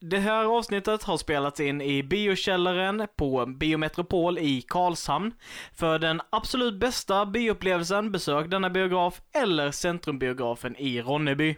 Det här avsnittet har spelats in i biokällaren på Biometropol i Karlshamn. För den absolut bästa bioupplevelsen, besök denna biograf eller Centrumbiografen i Ronneby.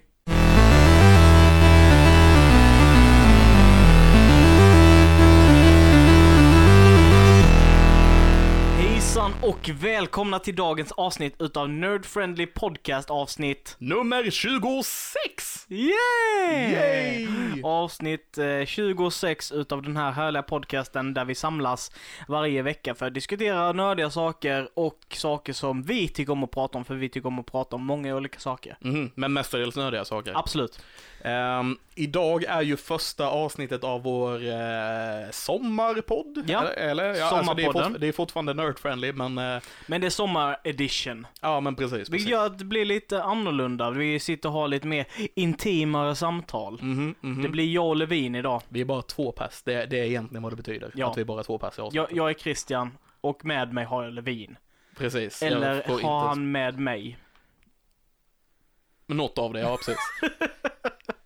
Och välkomna till dagens avsnitt utav Nerd Friendly Podcast avsnitt Nummer 26! Yay! Yay! Avsnitt eh, 26 utav den här härliga podcasten där vi samlas varje vecka för att diskutera nördiga saker och saker som vi tycker om att prata om, för vi tycker om att prata om många olika saker. Mhm, men mestadels nördiga saker. Absolut. Ehm, idag är ju första avsnittet av vår eh, sommarpodd. Ja, Eller, eller ja, alltså det, är sommarpodden. det är fortfarande nerd-friendly, men eh, Men det är sommar-edition. ja, men precis. Vilket gör att det blir lite annorlunda. Vi sitter och har lite mer intimare samtal. Mhm, mhm. Det blir jag och Levin idag. Vi är bara två pers, det, det är egentligen vad det betyder. Ja. Att vi är bara två pers i Jag, jag är Christian och med mig har jag Levin. Precis. Eller har inte- han med mig? Men något av det, ja precis.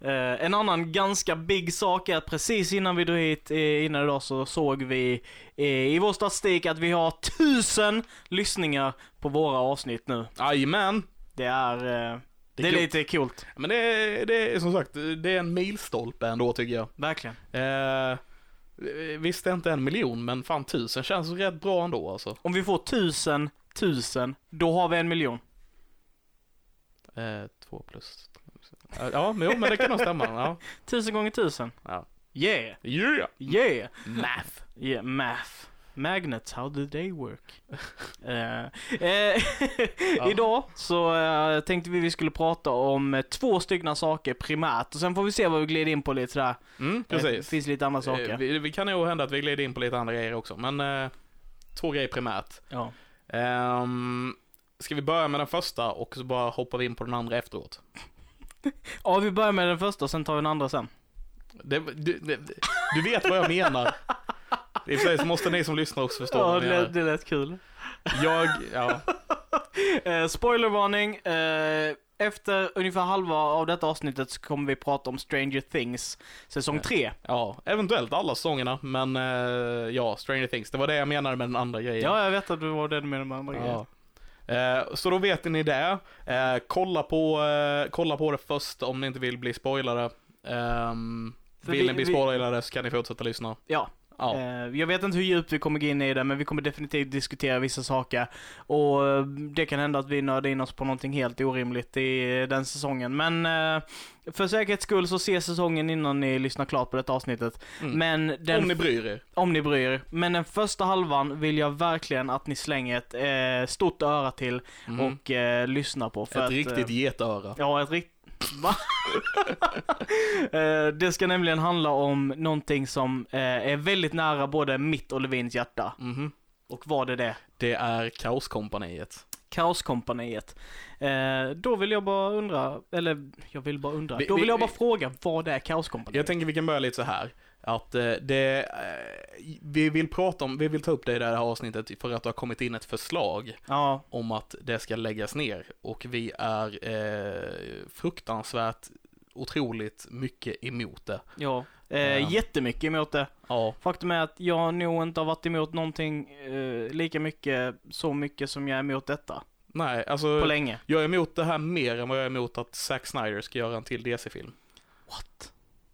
Eh, en annan ganska big sak är att precis innan vi drog hit eh, innan idag så såg vi eh, i vår statistik att vi har tusen lyssningar på våra avsnitt nu. Jajamän! Det är, det är coolt. lite kul. Men det är, det är som sagt, det är en milstolpe ändå tycker jag. Verkligen. Eh, visst det är inte en miljon, men fan tusen känns rätt bra ändå alltså. Om vi får tusen, tusen, då har vi en miljon. Eh, två plus... Ja, men, jo, men det kan nog stämma. Ja. Tusen gånger tusen. Ja. Yeah, Yeah! yeah, Math. yeah, math. Magnets, how do they work? Eh, eh, Idag så eh, tänkte vi vi skulle prata om två stycken saker primärt och sen får vi se vad vi glider in på lite sådär. Mm, precis. finns lite andra saker. Vi, vi kan nog hända att vi glider in på lite andra grejer också, men två grejer primärt. Ja. Um, ska vi börja med den första och så bara hoppar vi in på den andra efteråt? Ja, vi börjar med den första och sen tar vi den andra sen. Det, du, det, du vet vad jag menar. I och för sig så måste ni som lyssnar också förstå Ja, vad jag det, menar. det lät kul. Jag, ja, Eh, spoilervarning. Eh, efter ungefär halva av detta avsnittet så kommer vi prata om Stranger Things säsong Ja. 3. ja, eventuellt alla säsongerna, men eh, ja, Stranger Things, det var det jag menade med den andra grejen. Ja, jag vet att du var den med de andra grejerna. Ja. Eh, så då vet ni det. Eh, kolla, på, eh, kolla på det först om ni inte vill bli spoilade. Ehm, vill vi- ni bli vi- spoilade så kan ni fortsätta lyssna. Ja. Ja. Eh, jag vet inte hur djupt vi kommer gå in i det, men vi kommer definitivt diskutera vissa saker. Och eh, det kan hända att vi nördar in oss på någonting helt orimligt i den säsongen. Men eh, för säkerhets skull så se säsongen innan ni lyssnar klart på detta avsnittet. Mm. Men den Om ni bryr er. Om ni bryr er. Men den första halvan vill jag verkligen att ni slänger ett eh, stort öra till Mhm. och eh, lyssnar på. För Ett att, riktigt getöra. ja, ett riktigt... Va? eh, det ska nämligen handla om någonting som eh, är väldigt nära både mitt och Levins hjärta. Mhm. Och vad är det? Det är Kaoskompaniet. Kaoskompaniet. Eh, då vill jag bara undra, eller jag vill bara undra. Vi- då vi- vill jag bara vi- fråga, vad är Kaoskompaniet? Jag tänker vi kan börja lite så här. Att eh, det, eh, vi vill prata om, vi vill ta upp det i det här avsnittet för att det har kommit in ett förslag Ja, om att det ska läggas ner. Och vi är eh, fruktansvärt otroligt mycket emot det. ja. Eh, Ja. Jättemycket emot det. Ja, Faktum är att jag nog inte har varit emot någonting eh, lika mycket, så mycket som jag är emot detta. nej, alltså På länge. jag är emot det här mer än vad jag är emot att Zack Snyder ska göra en till DC-film. What?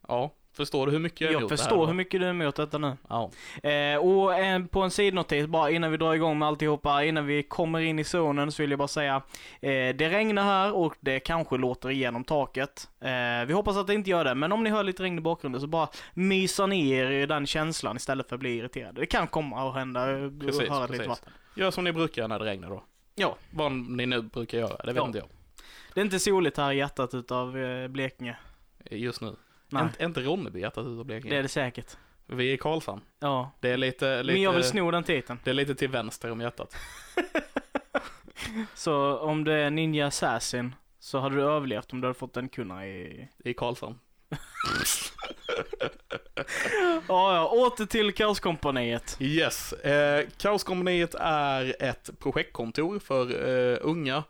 Ja, förstår du hur mycket jag är Jag emot det här? förstår då? hur mycket du är emot detta nu. Ja, Eh, och en, på en sidnotis, bara innan vi drar igång med alltihopa, innan vi kommer in i zonen, så vill jag bara säga, eh, det regnar här och det kanske låter igenom taket. Eh, vi hoppas att det inte gör det, men om ni hör lite regn i bakgrunden så bara mysa ner i den känslan istället för att bli irriterade. Det kan komma att hända, eh, Precis, höra lite precis. vatten. gör som ni brukar när det regnar då. Ja. Vad ni nu brukar göra, det vet Ja. inte jag. Det är inte soligt här i hjärtat utav eh, Blekinge. Just nu. Nej, Inte, inte Ronneby hjärtat utav Blekinge. det är det säkert. Vi är i Karlshamn. Ja, Det är lite, lite, men jag vill sno den titeln. det är lite till vänster om hjärtat. Så om det är Ninja Assassin så hade du överlevt om du hade fått den kunna i... I Karlshamn. Ja, ja, åter till Kaoskompaniet. Yes. Eh, Kaoskompaniet är ett projektkontor för eh, unga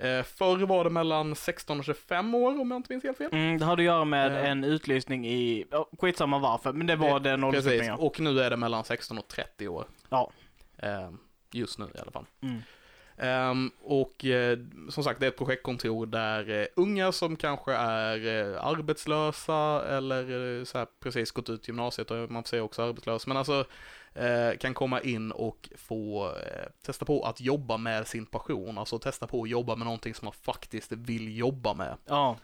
Eh, förr var det mellan 16 och 25 år om jag inte minns helt fel. Mm, det hade att göra med Eh. en utlysning i, ja, skitsamma varför, men det var Det- den åldersgruppen ja. och nu är det mellan 16 och 30 år. Ja. Eh, just nu i alla fall. Mm. Ehm, och eh, som sagt, det är ett projektkontor där eh, unga som kanske är eh, arbetslösa eller eh, så här, precis gått ut gymnasiet och man säga också arbetslös, men alltså kan komma in och få eh, testa på att jobba med sin passion, alltså testa på att jobba med någonting som man faktiskt vill jobba med. Ja.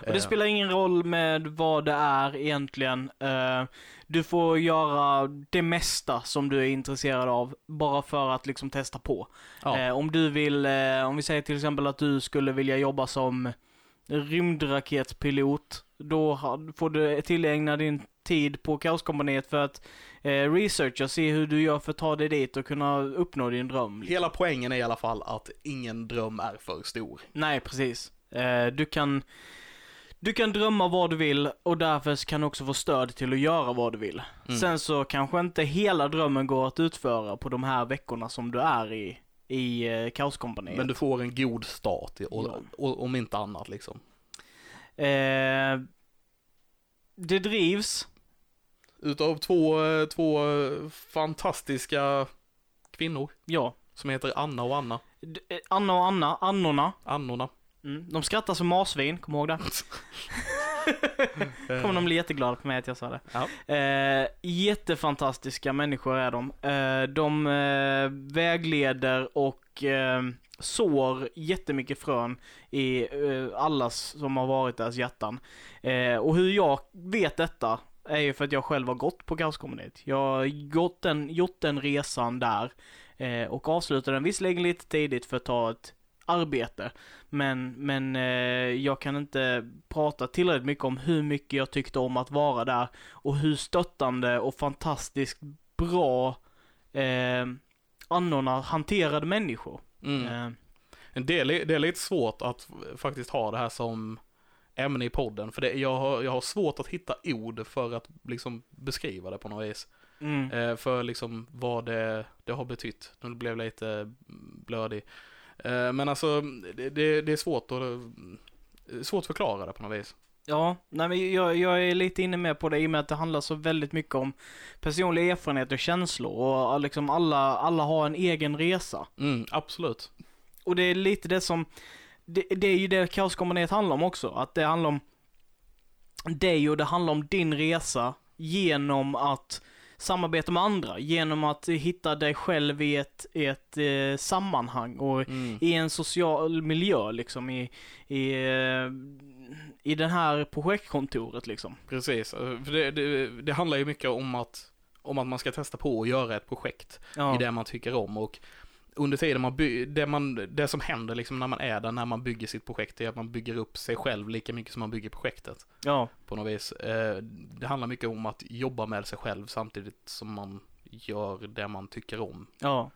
Och det Eh, spelar ingen roll med vad det är egentligen. Eh, du får göra det mesta som du är intresserad av, bara för att liksom testa på. ja. Eh, om du vill, eh, om vi säger till exempel att du skulle vilja jobba som rymdraketpilot, då får du tillägna din tid på Kaoskompaniet för att eh, researcha, se hur du gör för att ta dig dit och kunna uppnå din dröm. Hela poängen är i alla fall att ingen dröm är för stor. Nej, precis. Eh, du kan du kan drömma vad du vill och därför kan du också få stöd till att göra vad du vill. Mm. Sen så kanske inte hela drömmen går att utföra på de här veckorna som du är i, i eh, Kaoskompaniet. Men du får en god start, och, Ja. och, om inte annat liksom. Eh, det drivs, Utav två, två fantastiska kvinnor ja. som heter Anna och Anna. D- eh, Anna och Anna, Annorna. Annorna. Mm. De skrattar som marsvin, kom ihåg det. kommer de bli jätteglada på mig att jag sa det. Ja. Eh, jättefantastiska människor är de. Eh, de eh, vägleder och eh, sår jättemycket frön i eh, allas som har varit deras hjärtan. Eh, och hur jag vet detta är ju för att jag själv har gått på Kaoskompaniet. Jag har gått den, gjort den resan där eh, och avslutade den visserligen lite tidigt för att ta ett arbete. Men, men eh, jag kan inte prata tillräckligt mycket om hur mycket jag tyckte om att vara där och hur stöttande och fantastiskt bra eh, annorna hanterade människor. Mm. Eh, Det, är, det är lite svårt att faktiskt ha det här som ämne i podden, för det, jag, har, jag har svårt att hitta ord för att liksom beskriva det på något vis. mm, Eh, för liksom vad det, det har betytt. Nu blev lite blödig. Eh, men alltså, det, det, det är svårt att, eh, svårt att förklara det på något vis. Ja, nej men jag, jag är lite inne med på det i och med att det handlar så väldigt mycket om personlig erfarenhet och känslor och liksom alla, alla har en egen resa. Mm, absolut. Och det är lite det som, det, det är ju det Kaoskompaniet handlar om också, att det handlar om dig och det handlar om din resa genom att samarbeta med andra, genom att hitta dig själv i ett, i ett eh, sammanhang och Mm. i en social miljö liksom i, i, eh, i den här projektkontoret liksom. Precis, Eh, för det, det, det handlar ju mycket om att, om att man ska testa på att göra ett projekt Ja, i det man tycker om och under tiden man by- det, man, det som händer liksom när man är där, när man bygger sitt projekt, är att man bygger upp sig själv lika mycket som man bygger projektet ja, på något vis. Eh, det handlar mycket om att jobba med sig själv samtidigt som man gör det man tycker om. ja.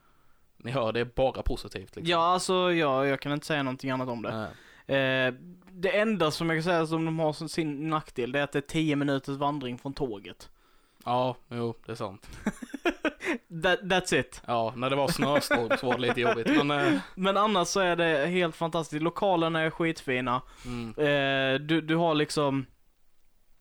Ni hör, det är bara positivt liksom. Ja, alltså ja, jag kan inte säga någonting annat om det. Eh, det enda som jag kan säga som de har som sin nackdel, det är att det är 10 minuters vandring från tåget. ja, jo, det är sant. That, that's it. Ja, när det var snöstorm så var det lite jobbigt, men eh, Men annars så är det helt fantastiskt. Lokalerna är skitfina. mm, Eh, du, du har liksom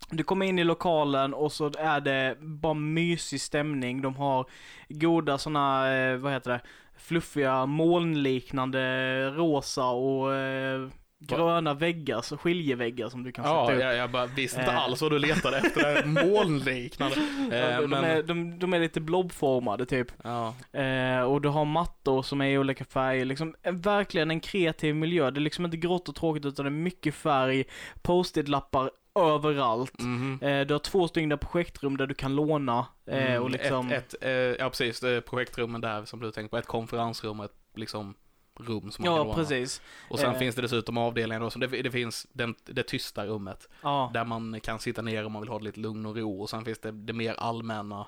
du kommer in i lokalen och så är det bara mysig stämning. De har goda såna, eh, vad heter det, fluffiga molnliknande rosa och eh, gröna väggar, så skiljeväggar som du kan ja, sätta upp. jag, jag bara visste inte Eh. alls vad du letade efter, det molnliknande. Ja, Eh, de, men, är, de, de är lite blobformade typ. ja, Eh, och du har mattor som är i olika färger. Liksom, verkligen en kreativ miljö. Det är liksom inte grått och tråkigt utan det är mycket färg, post-it-lappar överallt. mhm. Eh, du har två stycken projektrum där du kan låna. Eh, Mm, och liksom, ett, ett, ja precis, projektrummen där som du tänker på, ett konferensrum och ett liksom rum som man kan ja, låna. precis. Och sen Eh. finns det dessutom avdelningar då, så det, det finns den, det tysta rummet, Ja, där man kan sitta ner om man vill ha lite lugn och ro, och sen finns det det mer allmänna,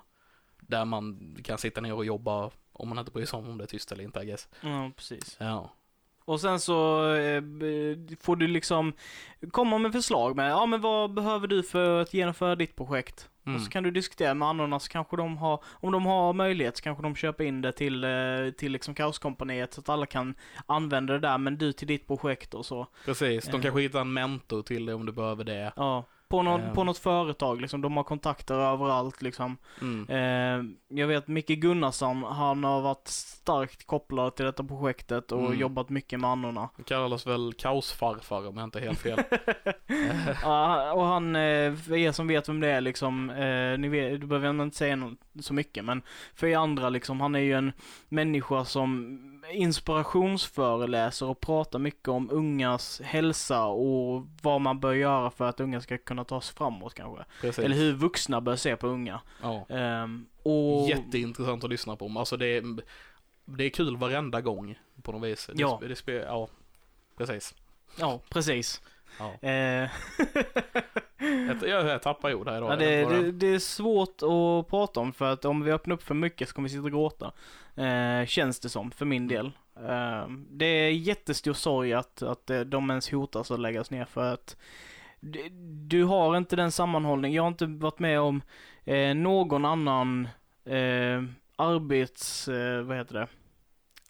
där man kan sitta ner och jobba, om man inte bryr sig om om det är tyst eller inte, I guess. ja precis. Ja. Och sen så eh, får du liksom komma med förslag med, ja men vad behöver du för att genomföra ditt projekt? Mm. Och så kan du diskutera med annorna så kanske de har, om de har möjlighet så kanske de köper in det till, eh, till liksom kaoskompaniet så att alla kan använda det där, men du till ditt projekt och så. Precis, de Eh. kanske hittar en mentor till dig om du behöver det. Ja. På, någon, Ehm. på något företag liksom, de har kontakter överallt liksom. Mm. Eh, jag vet Micke Gunnarsson, han har varit starkt kopplad till detta projektet och Mm. jobbat mycket med annorna. Det kallas väl kaosfarfar om jag inte är helt fel. Ja, och han, eh, för er som vet vem det är liksom, eh, ni vet, du behöver inte säga något, så mycket, men för er andra liksom, han är ju en människa som inspirationsföreläser och pratar mycket om ungas hälsa och vad man bör göra för att unga ska kunna ta sig framåt kanske. Precis. Eller hur vuxna bör se på unga. Ja. Ehm, och... Jätteintressant att lyssna på. Alltså det är, det är kul varenda gång på något vis. Det, Ja. det spe, ja, precis. Ja, precis. Ja. Eh, Jag, jag, tappar ord här idag. ja, det, det, det är svårt att prata om för att om vi öppnar upp för mycket så kommer vi sitta och gråta. Eh, känns det som, för min del. Eh, det är jättestor sorg att, att eh, de ens hotas att läggas ner för att du, du har inte den sammanhållning. Jag har inte varit med om eh, någon annan arbets, vad heter det?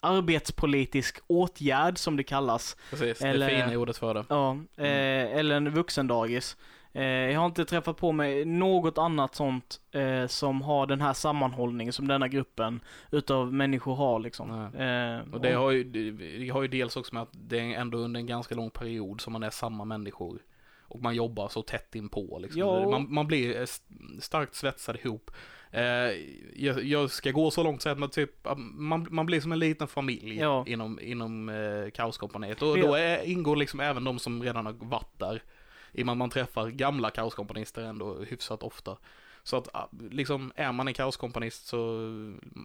Arbetspolitisk åtgärd som det kallas. Precis, Eller- det fina ordet för det. Ja, eh, eller en vuxendagis. Eh, jag har inte träffat på mig något annat sånt eh, som har den här sammanhållningen som denna gruppen utav människor har liksom. Eh, Och det har ju, det har ju dels också med att det är ändå under en ganska lång period som man är samma människor. Och man jobbar så tätt inpå liksom. Man, man blir eh, st- starkt svetsad ihop. Eh, jag, jag ska gå så långt så att man typ, man, man blir som en liten familj Ja. inom, inom eh, Kaoskompaniet. Och Ja. då är, ingår liksom även de som redan har varit där. I och med att man träffar gamla kaoskompanister ändå hyfsat ofta. Så att ah, liksom, är man en kaoskompanist så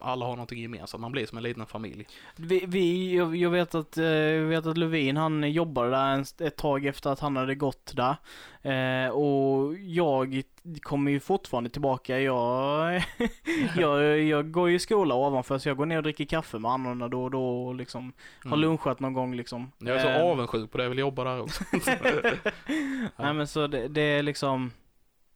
alla har någonting gemensamt. Man blir som en liten familj. Vi, vi, jag, jag, vet att, eh, jag vet att Lövin han jobbade där en, ett tag efter att han hade gått där. Eh, och jag kommer ju fortfarande tillbaka. Jag, jag, jag går ju i skola ovanför så jag går ner och dricker kaffe med andra då och då och liksom har Mm. lunchat någon gång liksom. Jag är så Eh, avundsjuk på det, jag vill jobba där också. Nej men så det, det är liksom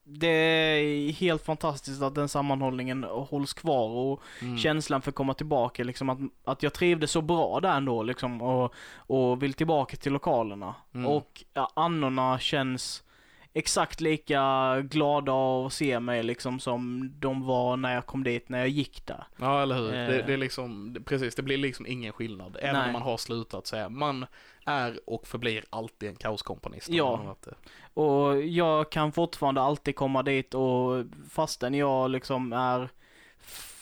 Det är helt fantastiskt att den sammanhållningen hålls kvar och Mm. känslan för att komma tillbaka liksom att, att jag trivdes så bra där ändå liksom och, och vill tillbaka till lokalerna. Mm. Och ja, annorna känns exakt lika glada att se mig liksom som de var när jag kom dit, när jag gick där. Ja, eller hur. Eh. Det, det är liksom, precis, det blir liksom ingen skillnad. Även Nej. om man har slutat säga, man är och förblir alltid en kaoskompanist. om Ja. Och jag kan fortfarande alltid komma dit och fastän jag liksom är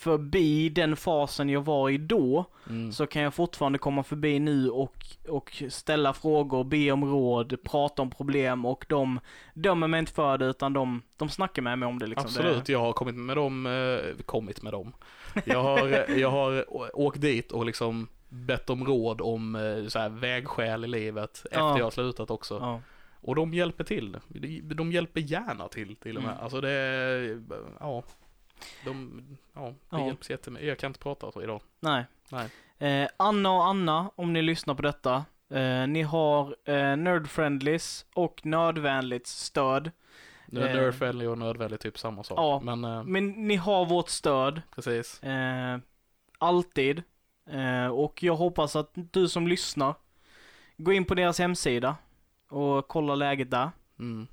förbi den fasen jag var i då, Mm. så kan jag fortfarande komma förbi nu och, och ställa frågor, be om råd, prata om problem och de dömer mig inte för det utan de, de snackar med mig om det liksom. Absolut, jag har kommit med dem, eh, kommit med dem. Jag har, jag har å- åkt dit och liksom bett om råd om eh, så här, vägskäl i livet efter Ja. jag har slutat också. Ja. Och de hjälper till. De, hjälper gärna till till och med. Mm. Alltså det, ja. De, ja, det Ja. hjälps jättemycket. Jag kan inte prata idag. Nej. Nej. Eh, Anna och Anna, om ni lyssnar på detta. Eh, ni har eh, Nerdfriendlys och Nödvänligt stöd. Nu är Eh. Nerdfriendly och nödvändigt typ samma sak. Ja. Men eh, Men ni har vårt stöd. precis. Eh, alltid. Och jag hoppas att du som lyssnar, går in på deras hemsida och kolla läget där. Mm.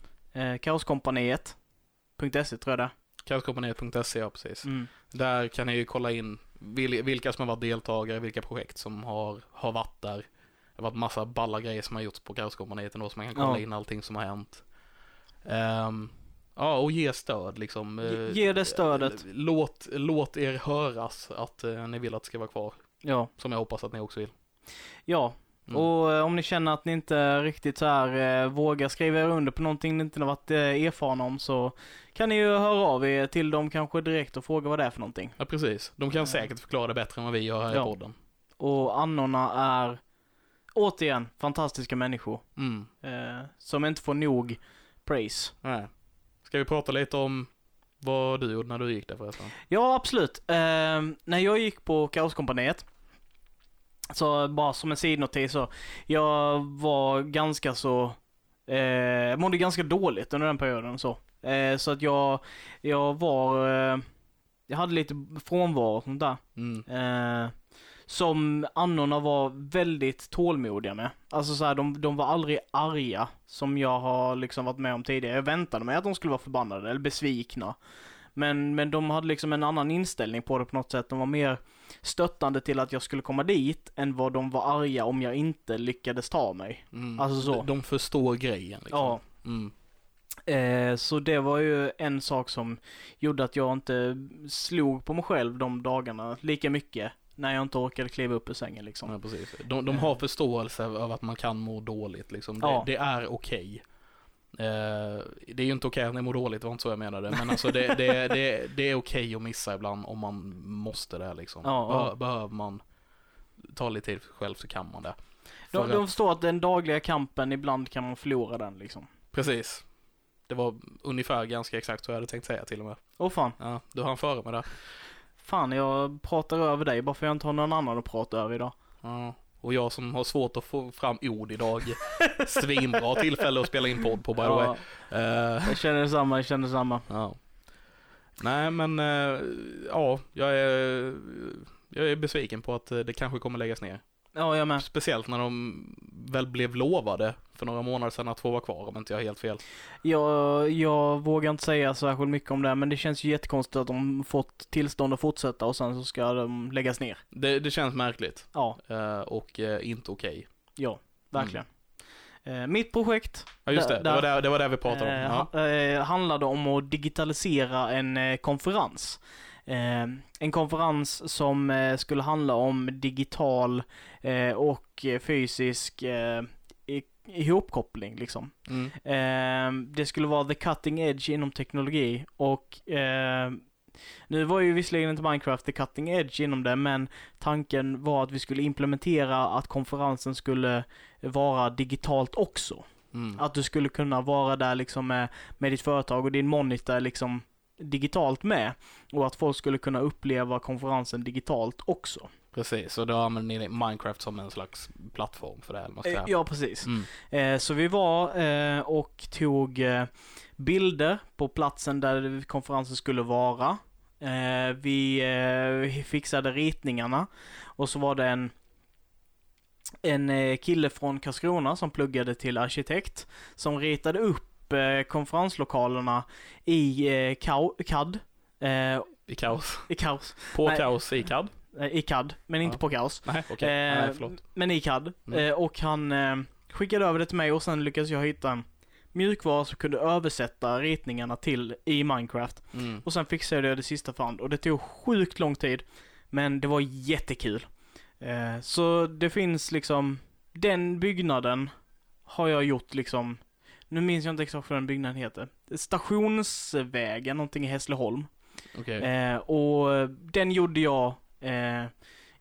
Kaoskompaniet.se tror jag det Kaoskompaniet.se, ja precis. mm. Där kan ni ju kolla in vil, vilka som har varit deltagare, vilka projekt som har, har varit där. Det har varit massa balla grejer som har gjorts på Kaoskompaniet ändå, så man kan kolla Ja. in allting som har hänt. Ehm, ja, och ge stöd liksom. Ge- Eh, ge det stödet. Låt, låt er höras att eh, ni vill att det ska vara kvar. Ja, Som jag hoppas att ni också vill. ja. Mm. Och eh, om ni känner att ni inte riktigt så här eh, vågar skriva er under på någonting ni inte har varit eh, erfarna om så kan ni ju höra av er till dem kanske direkt och fråga vad det är för någonting. Ja, precis. De kan säkert förklara det bättre än vad vi gör här Ja. i podden. Och annorna är återigen fantastiska människor Mm. eh, som inte får nog praise. Nej. Ska vi prata lite om vad du gjorde när du gick där förresten? Ja, absolut. Eh, när jag gick på Kaoskompaniet Så bara som en sidnotis så, jag var ganska så, eh, mådde ganska dåligt under den perioden så. Eh, så att jag, jag var, eh, jag hade lite frånvaro och sånt där. Mm. Eh, som annorna var väldigt tålmodiga med. Alltså så här, de, de var aldrig arga som jag har liksom varit med om tidigare. Jag väntade mig att de skulle vara förbannade eller besvikna. Men, men de hade liksom en annan inställning på det på något sätt. De var mer stöttande till att jag skulle komma dit än vad de var arga om jag inte lyckades ta mig. Mm. Alltså så. De, förstår grejen liksom. Ja. Mm. Eh, så det var ju en sak som gjorde att jag inte slog på mig själv de dagarna lika mycket. När jag inte orkade kliva upp ur sängen liksom. Ja, precis. De, de har förståelse av att man kan må dåligt liksom. Det, Ja. det är okej. Eh, det är ju inte okej att ni mår dåligt, det var inte så jag menade. Men alltså det, det, det, det är okej att missa ibland om man måste det liksom. Ja, ja. Behöver man ta lite tid själv så kan man det. De, För de förstår att den dagliga kampen, ibland kan man förlora den liksom. Precis. Det var ungefär ganska exakt så jag hade tänkt säga till och med. Åh fan. Ja, du hann före med det. Fan, jag pratar över dig bara för jag inte har någon annan att prata över idag. Ja. Och jag som har svårt att få fram ord idag. Svinbra tillfälle att spela in podd på by the way. Ja, Eh, jag känner detsamma, jag känner detsamma. Ja. Nej men, eh, ja, jag är, jag är besviken på att eh, det kanske kommer läggas ner. Ja, jag med. Speciellt när de väl blev lovade för några månader sedan att få vara kvar om inte jag har helt fel. Jag, jag vågar inte säga särskilt mycket om det, men det känns ju jättekonstigt att de fått tillstånd att fortsätta och sen så ska de läggas ner. Det, det känns märkligt Ja, eh, och eh, inte okej. ja, verkligen. Eh, mitt projekt Ja just det, Där- det var det, det var det vi pratade om. Ja. ha, handlade om att digitalisera en konferens. Eh, en konferens som eh, skulle handla om digital eh, och fysisk eh, ihopkoppling liksom. Mm. Eh, det skulle vara the cutting edge inom teknologi och eh, nu var ju visserligen inte Minecraft the cutting edge inom det, men tanken var att vi skulle implementera att konferensen skulle vara digitalt också. Mm. Att du skulle kunna vara där liksom med, med ditt företag och din monitor liksom digitalt med. Och att folk skulle kunna uppleva konferensen digitalt också. Precis, och då använder ni Minecraft som en slags plattform för det, ska Eh. Ja, precis. Mm. Eh, så vi var eh, och tog bilder på platsen där konferensen skulle vara. Vi fixade ritningarna och så var det en en kille från Karlskrona som pluggade till arkitekt som ritade upp eh, konferenslokalerna i CAD. Eh, I kaos. I kaos. På Nej. kaos i CAD? I CAD, men inte Ja. på kaos. Nej, okej. Eh, Nej, förlåt. Men i CAD. Mm. Och han skickade över det till mig och sen lyckades jag hitta en mjukvara som kunde översätta ritningarna till i Minecraft. Mm. Och sen fixade jag det sista för hand och det tog sjukt lång tid. Men det var jättekul. Så det finns liksom, den byggnaden har jag gjort liksom, nu minns jag inte exakt vad den byggnaden heter. Stationsvägen, någonting i Hässleholm. Okej. Eh, och den gjorde jag eh,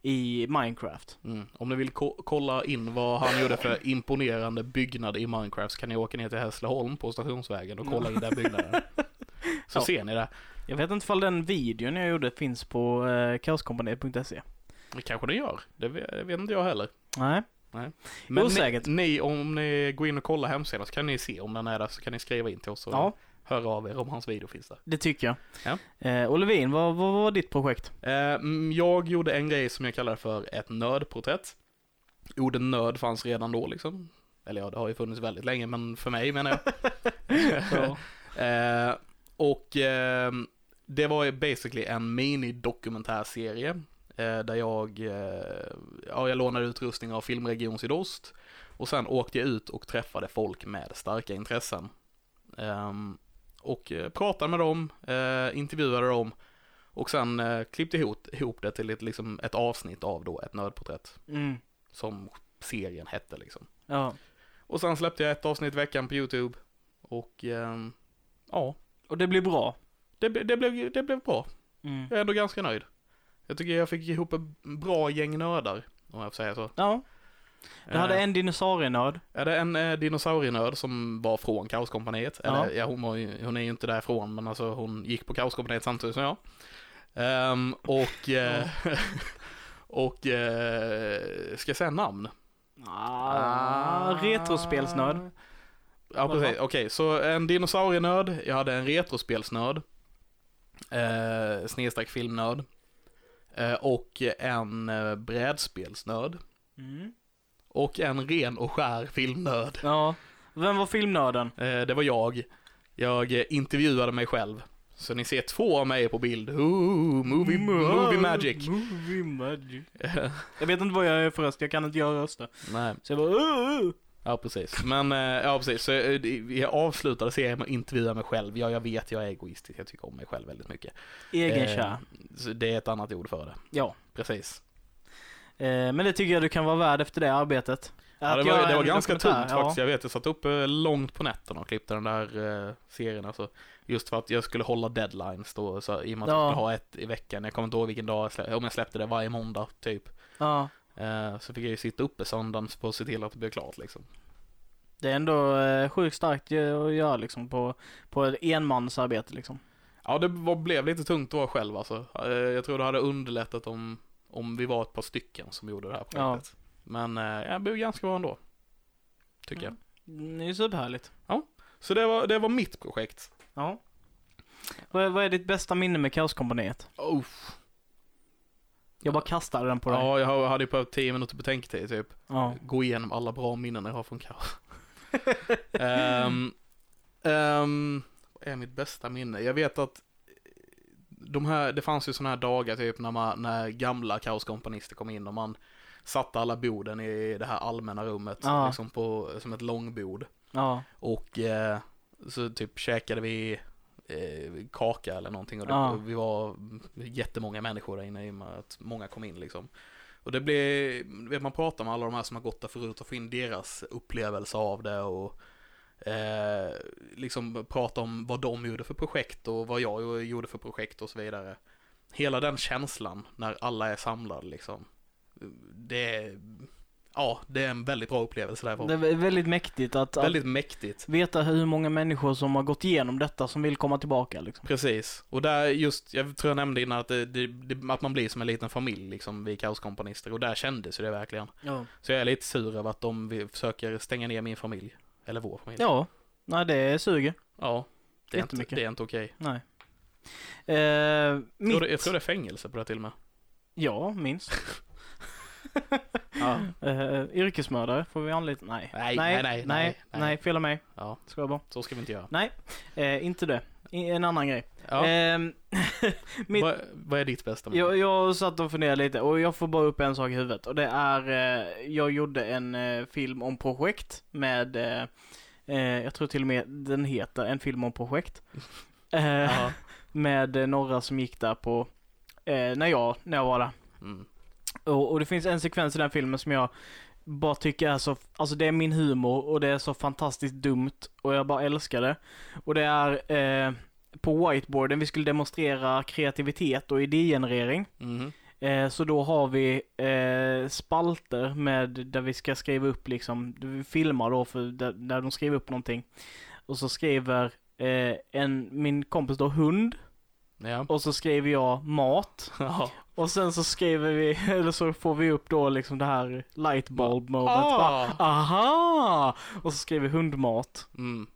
i Minecraft. Mm. Om ni vill ko- kolla in vad han gjorde för imponerande byggnad i Minecraft så kan ni åka ner till Hässleholm på Stationsvägen och kolla in den byggnaden. Så Ja. ser ni det. Jag vet inte ifall den videon jag gjorde finns på eh, kaoskompaniet.se. Det kanske ni gör. Det vet, det vet inte jag heller. Nej. Men Osäkert. ni, ni, om ni går in och kollar hemsidan så kan ni se om den är där så kan ni skriva in till oss och Ja, höra av er om hans video finns där. det tycker jag. Ja. Eh, och Levin, vad, vad var ditt projekt? Eh, mm, jag gjorde en grej som jag kallar för ett nördporträtt. Ordet nörd fanns redan då liksom. Eller ja, det har ju funnits väldigt länge, men för mig menar jag. Ja. Eh, och eh, det var basically en mini-dokumentärserie. Eh, där jag, eh, ja, jag lånade utrustning av Filmregion Sydost. Och sen åkte jag ut och träffade folk med starka intressen. Ehm, och eh, pratade med dem, intervjuade dem. Och sen klippte ihop, ihop det till ett, liksom, ett avsnitt av då ett nördporträtt. Mm. Som serien hette liksom. Ja. Och sen släppte jag ett avsnitt i veckan på YouTube. Och ehm, ja, Och det blir bra. det, det, blev, det blev bra. Mm. Jag är ändå ganska nöjd. Jag tycker jag fick ihop ett bra gäng nördar, om jag får säga så. Ja. Du hade Eh, en dinosaurienörd. Är det en eh, dinosaurienörd som var från Kaoskompaniet? Ja. Eller ja, hon, var ju, hon är ju inte därifrån, men alltså hon gick på Kaoskompaniet samtidigt som jag. Ehm, och, eh, Och, eh, ska jag säga namn? Ah, retrospelsnörd. Ja, precis. Okej, så en dinosaurienörd, jag hade en retrospelsnörd, eh, snedstreck filmnörd, och en eh, brädspelsnörd, Mm. och en ren och skär filmnörd. Ja. Vem var filmnörden? Eh, det var jag. Jag eh, intervjuade mig själv. Så ni ser två av mig på bild. Ooh, movie, movie magic. Movie magic. Jag vet inte vad jag är för röst, jag kan inte göra röster. Nej, Så jag bara. Ja precis. Men, eh, ja precis. Så eh, jag avslutade serien med att intervjua mig själv. Ja, jag vet, jag är egoistisk. Jag tycker om mig själv väldigt mycket. Egenkär. Eh, det är ett annat ord för det. Ja. Precis. Eh, men det tycker jag du kan vara värd efter det arbetet. Ja, det var, det var ganska tungt faktiskt. Jag vet, jag satt uppe långt på nätterna och klippte den där eh, serien. Alltså, just för att jag skulle hålla deadlines då, så, i och med att Ja. jag skulle ha ett i veckan. Jag kommer inte ihåg vilken dag, jag slä, om jag släppte det varje måndag typ. Ja. Eh, så fick jag ju sitta uppe söndagen för att se till att det blev klart liksom. Det är ändå eh, sjukt starkt att göra liksom på, på ett enmansarbete liksom. Ja, det var, blev lite tungt att vara själv alltså. Eh, jag tror det hade underlättat om, om vi var ett par stycken som gjorde det här projektet. Men eh, jag blev ganska bra ändå. Tycker jag. Mm, Det är ju superhärligt. Så det var, det var mitt projekt. Ja. Vad är, vad är ditt bästa minne med Kaoskompaniet? Oh. Jag bara kastade den på dig. Ja, jag hade ju på 10 minuter betänketid typ. Ja. Gå igenom alla bra minnen jag har från kaos. Ehm, ehm, vad är mitt bästa minne? Jag vet att de här, det fanns ju sådana här dagar typ när, man, när gamla kaoskompanister kom in och man satte alla borden i det här allmänna rummet Ja. liksom på, som ett långbord. Ja. Och eh, så typ käkade vi eh, kaka eller någonting och det, Ja. vi var jättemånga människor där inne i och med att många kom in liksom. Och det blev, vet man pratar med alla de här som har gått där förut och få in deras upplevelse av det och eh, liksom prata om vad de gjorde för projekt och vad jag gjorde för projekt och så vidare. Hela den känslan när alla är samlade liksom. Det är, ja, det är en väldigt bra upplevelse därifrån. Det är väldigt mäktigt att, att Väldigt mäktigt. veta hur många människor som har gått igenom detta som vill komma tillbaka liksom. Precis. Och där just, jag tror jag nämnde innan att, det, det, att man blir som en liten familj liksom vid kaoskompanister och där kändes ju det verkligen. Ja. Så jag är lite sur över att de försöker stänga ner min familj. Eller vår familj. Ja. Nej, det suger. Ja. Det är, inte, det är inte okej. Nej. Eh, Jag, mitt... tror det- jag tror det är fängelse på det till och med. Ja, minst. Ja. Eh, yrkesmördare får vi anlita? Nej. Nej, nej, nej, nej, nej, nej, nej, nej. fel av mig. Ja, Ska jag bara. så ska vi inte göra. Eh, inte det. I- En annan grej. Ja. Ehm, mitt- vad, vad är ditt bästa minne? jag, jag satt och funderade lite och jag får bara upp en sak i huvudet och det är, eh, jag gjorde en film om projekt med, jag tror till och med den heter En film om projekt. Med några som gick där på, när jag, när jag var där. Mm. Och, och det finns en sekvens i den filmen som jag bara tycker är så, alltså det är min humor och det är så fantastiskt dumt och jag bara älskar det. Och det är eh, på whiteboarden vi skulle demonstrera kreativitet och idégenerering. Mhm. Eh, så då har vi eh, spalter med där vi ska skriva upp liksom, vi filmar då för där, där de skriver upp någonting. Och så skriver eh, en, min kompis då hund Ja. och så skriver jag mat. Ja. Och sen så skriver vi, eller så får vi upp då liksom det här lightbulb moment. Bara, Ah. Aha! Och så skriver vi hundmat. Mm.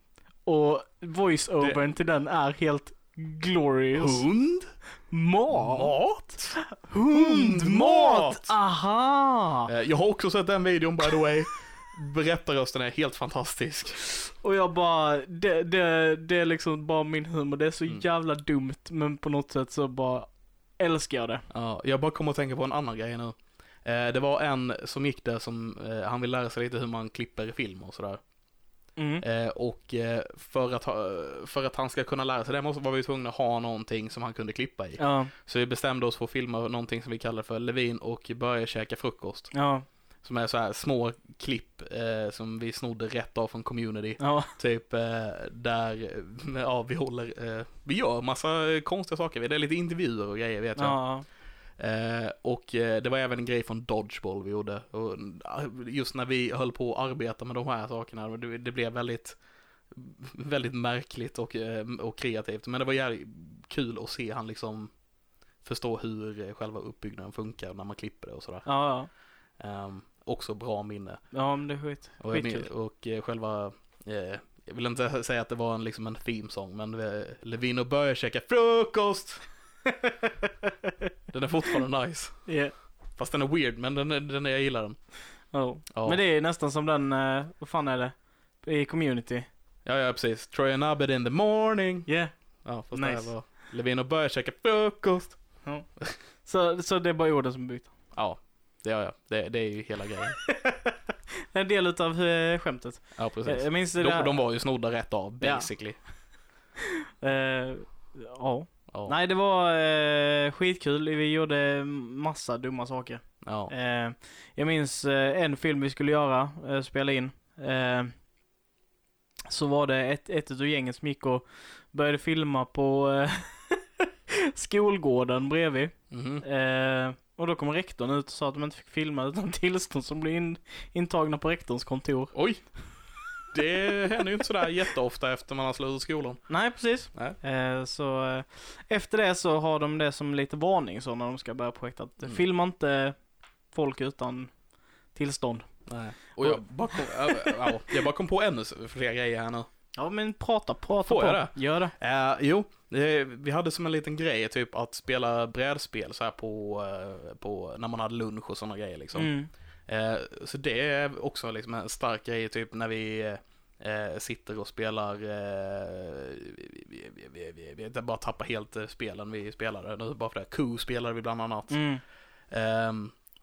Och voice-overn till den är helt glorious. Hund? Mat! Mat? Hundmat! Aha! Eh, Jag har också sett den videon by the way. Berättarrösten är helt fantastisk. Och jag bara, det, det, det är liksom bara min humor. Det är så Mm. jävla dumt men på något sätt så bara älskar jag det. Ja, jag bara kommer att tänka på en annan grej nu. Eh, det var en som gick där som, eh, han vill lära sig lite hur man klipper film och sådär. Mm. Eh, och för, att, för att han ska kunna lära sig det måste var vi tvungna att ha någonting som han kunde klippa i. Ja, Så vi bestämde oss för att filma någonting som vi kallar för Levin och börja käka frukost. ja, Som är så här små klipp eh, som vi snodde rätt av från community. ja. Typ eh, där, eh, ja vi håller, eh, vi gör massa eh, konstiga saker. Det är lite intervjuer och grejer vet jag. ja. Eh, och det var även en grej från Dodgeball vi gjorde. Och, just när vi höll på att arbeta med de här sakerna, det, det blev väldigt, väldigt märkligt och, och kreativt. Men det var jävligt kul att se han liksom förstå hur själva uppbyggnaden funkar när man klipper det och sådär. Ja, ja. Ehm, också bra minne. Ja, men det är skit. Och, Skitkul. och eh, själva, eh, jag vill inte säga att det var en, liksom en themesång, men eh, Levin och börjar käka frukost. Den är fortfarande nice. Ja. Fast den är weird, men den den är, jag gillar den. Ja. Ja. Men det är nästan som den, eh, vad fan är det? I community. Ja, ja precis. Troy and Abed in the morning. Yeah. Ja, fast Nice. det här var Levin och börjar käka frukost. Så, så det är bara orden som är byggt. Ja, det gör jag. Det, det är ju hela grejen. En del utav eh, skämtet. Ja, Eh, precis. Jag minns det De, där. de var ju snodda rätt av, Ja. basically. Eh, ja. Ja. Nej, det var eh, skitkul. Vi gjorde massa dumma saker. Ja. Eh, jag minns eh, en film vi skulle göra, eh, spela in. Eh, så var det ett, ett utav gängen som gick och började filma på eh, skolgården bredvid. Mhm. Eh, och då kom rektorn ut och sa att de inte fick filma utan tillstånd som blev in, intagna på rektorns kontor. Oj! Det händer ju inte sådär jätteofta efter man har slutat skolan. Nej, precis. Nej. Eh, så eh, efter det så har de det som lite varning så när de ska börja projektet. Mm. Filma inte folk utan tillstånd. Nej. Och jag bara kom, ja, jag bara kom på ännu fler grejer här nu. Ja men prata, prata Får på. jag det? Gör det. Eh, jo, vi hade som en liten grej typ att spela brädspel så här på, eh, på när man hade lunch och sådana grejer liksom. Mm. Eh, så det är också liksom en stark grej typ när vi eh, sitter och spelar, eh, vi, vi, vi, vi, bara tappar helt eh, spelen vi spelade nu bara för det. Q spelade vi bland annat. Mm.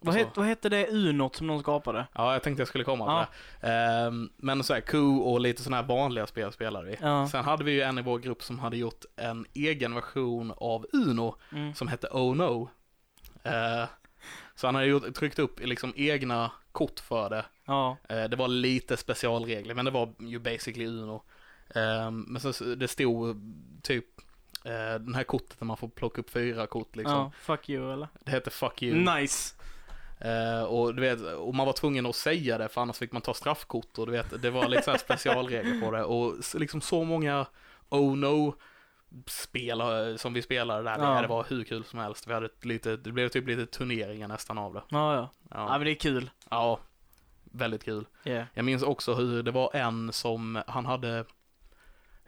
Vad, het, vad hette det Unot som någon skapade? Ja, jag tänkte jag skulle komma till det. Ehm, men så här, Q och lite sådana här vanliga spel spelade vi. Ja. Sen hade vi ju en i vår grupp som hade gjort en egen version av Uno Mm. som hette Oh No. Eh, så han hade gjort, tryckt upp liksom egna kort för det. Ja. Eh, det var lite specialregler, men det var ju basically Uno. Eh, men så- det stod typ eh, den här kortet där man får plocka upp fyra kort liksom. ja. Fuck you eller? Det heter Fuck You. Nice. Eh, och du vet, och man var tvungen att säga det för annars fick man ta straffkort och du vet, det var lite så här specialregler på det. Och liksom så många Oh No spelare som vi spelade där, Ja. det, var hur kul som helst. Vi hade lite, det blev typ lite turneringar nästan av det. Ja, ja. Ja, Ja, men det är kul. ja väldigt kul. Yeah. Jag minns också hur det var en som, han hade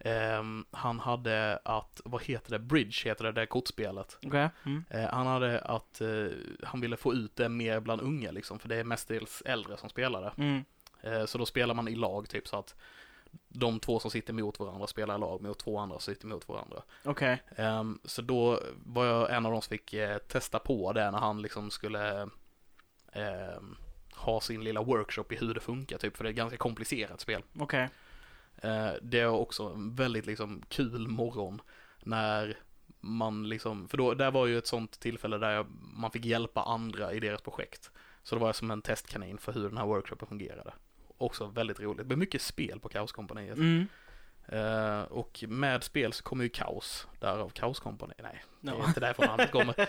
ehm, han hade att, vad heter det, Bridge heter det, det kortspelet. Okej. Mm. Eh, han hade att eh, han ville få ut det mer bland unga liksom, för det är mestadels äldre som spelar det. Mm. Eh, så då spelar man i lag typ så att de två som sitter mot varandra spelar i lag mot två andra som sitter mot varandra. Okej. Ehm, så då var jag en av de som fick testa på det när han liksom skulle ehm, ha sin lilla workshop i hur det funkar typ, för det är ett ganska komplicerat spel. Okej. Eh, det är också en väldigt liksom kul morgon när man liksom, för då, där var ju ett sånt tillfälle där jag, man fick hjälpa andra i deras projekt. Så det var jag som en testkanin för hur den här workshopen fungerade. Också väldigt roligt. Det blev mycket spel på Kaoskompaniet. Mm. Eh, och med spel så kommer ju kaos, därav Kaoskompani. Nej, det är inte därifrån namnet kommer.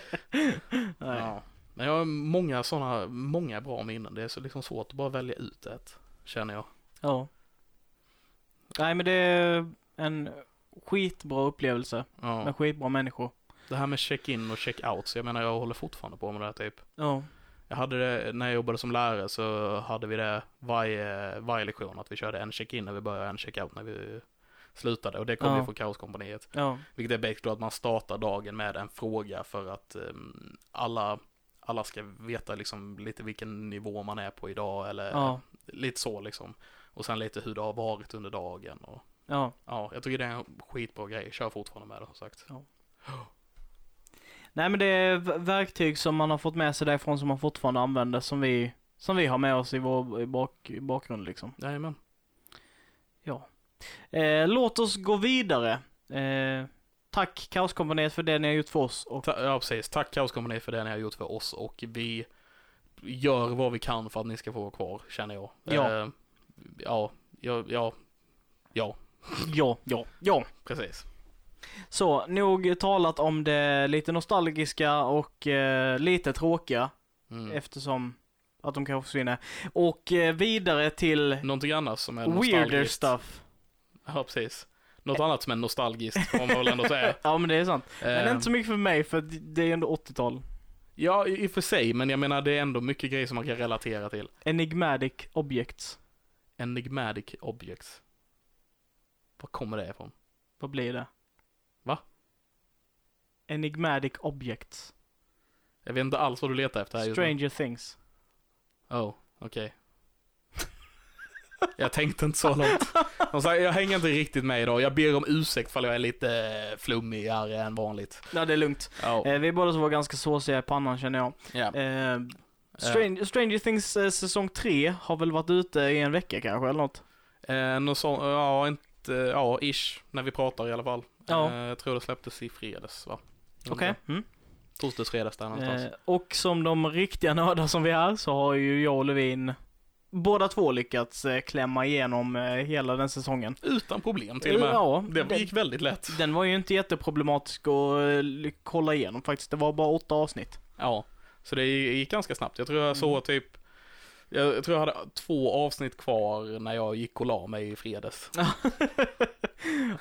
Ja. Men jag har många sådana, många bra minnen. Det är så liksom svårt att bara välja ut ett, känner jag. Ja. Nej men det är en skitbra upplevelse Ja. med skitbra människor. Det här med check-in och check-out, så jag menar jag håller fortfarande på med det här typ. Ja. Jag hade det, när jag jobbade som lärare så hade vi det varje, varje lektion, att vi körde en check-in när vi började, en check-out när vi slutade. Och det kom Ja. ju från Kaoskompaniet. Ja. Vilket är basically att man startar dagen med en fråga för att um, alla, alla ska veta liksom lite vilken nivå man är på idag eller Ja. lite så liksom. Och sen lite hur det har varit under dagen och Ja. ja, jag tycker det är en skitbra grej. Kör fortfarande med det som sagt. Nej men det är verktyg som man har fått med sig därifrån som man fortfarande använder som vi, som vi har med oss i vår bak, i bakgrund liksom. Jajamän. Ja. Eh, låt oss gå vidare. Eh, tack Kaoskompaniet för det ni har gjort för oss och Ta- Ja, precis. Tack Kaoskompani för det ni har gjort för oss och vi gör vad vi kan för att ni ska få vara kvar, känner jag. Ja. Eh, ja, ja, ja, ja, ja, ja, ja. precis. Så, nog talat om det lite nostalgiska och eh, lite tråkiga Mm. eftersom att de kanske försvinner. Och eh, vidare till Någonting annat som är weirder nostalgiskt. stuff. Ja, precis. något annat som är nostalgiskt, får man väl ändå säga. Ja men det är sant. Men Eh, inte så mycket för mig för det är ändå 80-tal. Ja, i och för sig, men jag menar det är ändå mycket grejer som man kan relatera till. Enigmatic objects. Enigmatic objects. Var kommer det ifrån? Vad blir det? Va? Enigmatic objects. Jag vet inte alls vad du letar efter här just nu. Stranger things. Oh, okej. jag tänkte inte så långt. Jag hänger inte riktigt med idag. Jag ber om ursäkt för jag är lite flummigare än vanligt. Ja det är lugnt. Ja. Eh, vi båda så var ganska såsiga i pannan känner jag. ja. Eh, Stranger, Stranger Things eh, säsong 3 har väl varit ute i en vecka kanske eller något? Eh, något så, ja, inte, ja, ish, när vi pratar i alla fall. Ja. Eh, jag tror det släpptes i fredags, va? Okej. Mm. Torsdags, fredags där någonstans. Eh, och som de riktiga nördar som vi är så har ju jag och Levin båda två lyckats eh, klämma igenom eh, hela den säsongen. Utan problem till och med. Ja, det den, gick väldigt lätt. den var ju inte jätteproblematisk att eh, kolla igenom faktiskt. Det var bara åtta avsnitt. Ja, så det gick ganska snabbt. Jag tror jag såg typ, jag tror jag hade två avsnitt kvar när jag gick och la mig i fredags.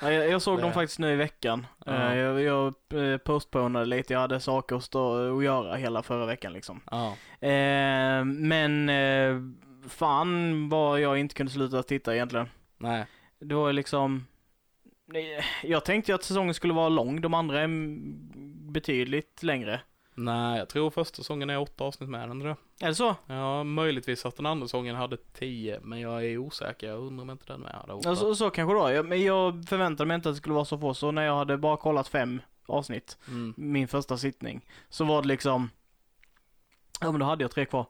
Ja, jag, såg Det- dem faktiskt nu i veckan. Eh, jag jag eh, postponade lite, jag hade saker att, stå och göra hela förra veckan liksom. Ja. Eh, men eh, fan vad jag inte kunde sluta titta egentligen. Nej. Det var liksom... Jag tänkte ju att säsongen skulle vara lång, de andra är mm, betydligt längre. Nej, jag tror första säsongen är åtta avsnitt med den. tror jag. Är det så? Ja, möjligtvis att den andra säsongen hade tio, men jag är osäker. Jag undrar om inte den med hade. Ja, så, så kanske då. Jag, men jag förväntade mig inte att det skulle vara så få, så när jag hade bara kollat fem avsnitt, Mm. min första sittning, så var det liksom... Ja men då hade jag tre kvar.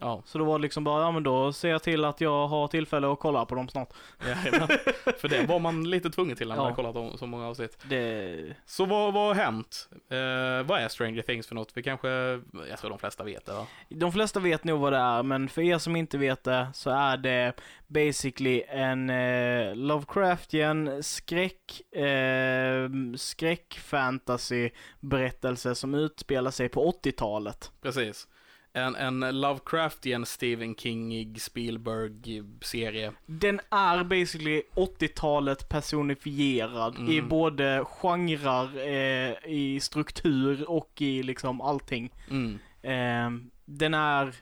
Ja, Så då var det liksom bara, ja men då ser jag till att jag har tillfälle att kolla på dem snart. jajamän. För det var man lite tvungen till när man Ja. kollat om så många avsnitt. Det... Så vad, vad har hänt? Eh, vad är Stranger Things för något? Vi kanske, jag tror de flesta vet det va? De flesta vet nog vad det är, men för er som inte vet det så är det basically en eh, Lovecraftian skräck, eh, skräck-fantasy berättelse som utspelar sig på 80-talet. Precis. En, en Lovecraftian Stephen Kingig Spielberg-serie. Den är basically 80-talet personifierad i Mm. både genrer, eh, i struktur och i liksom allting. Mm. Eh, den är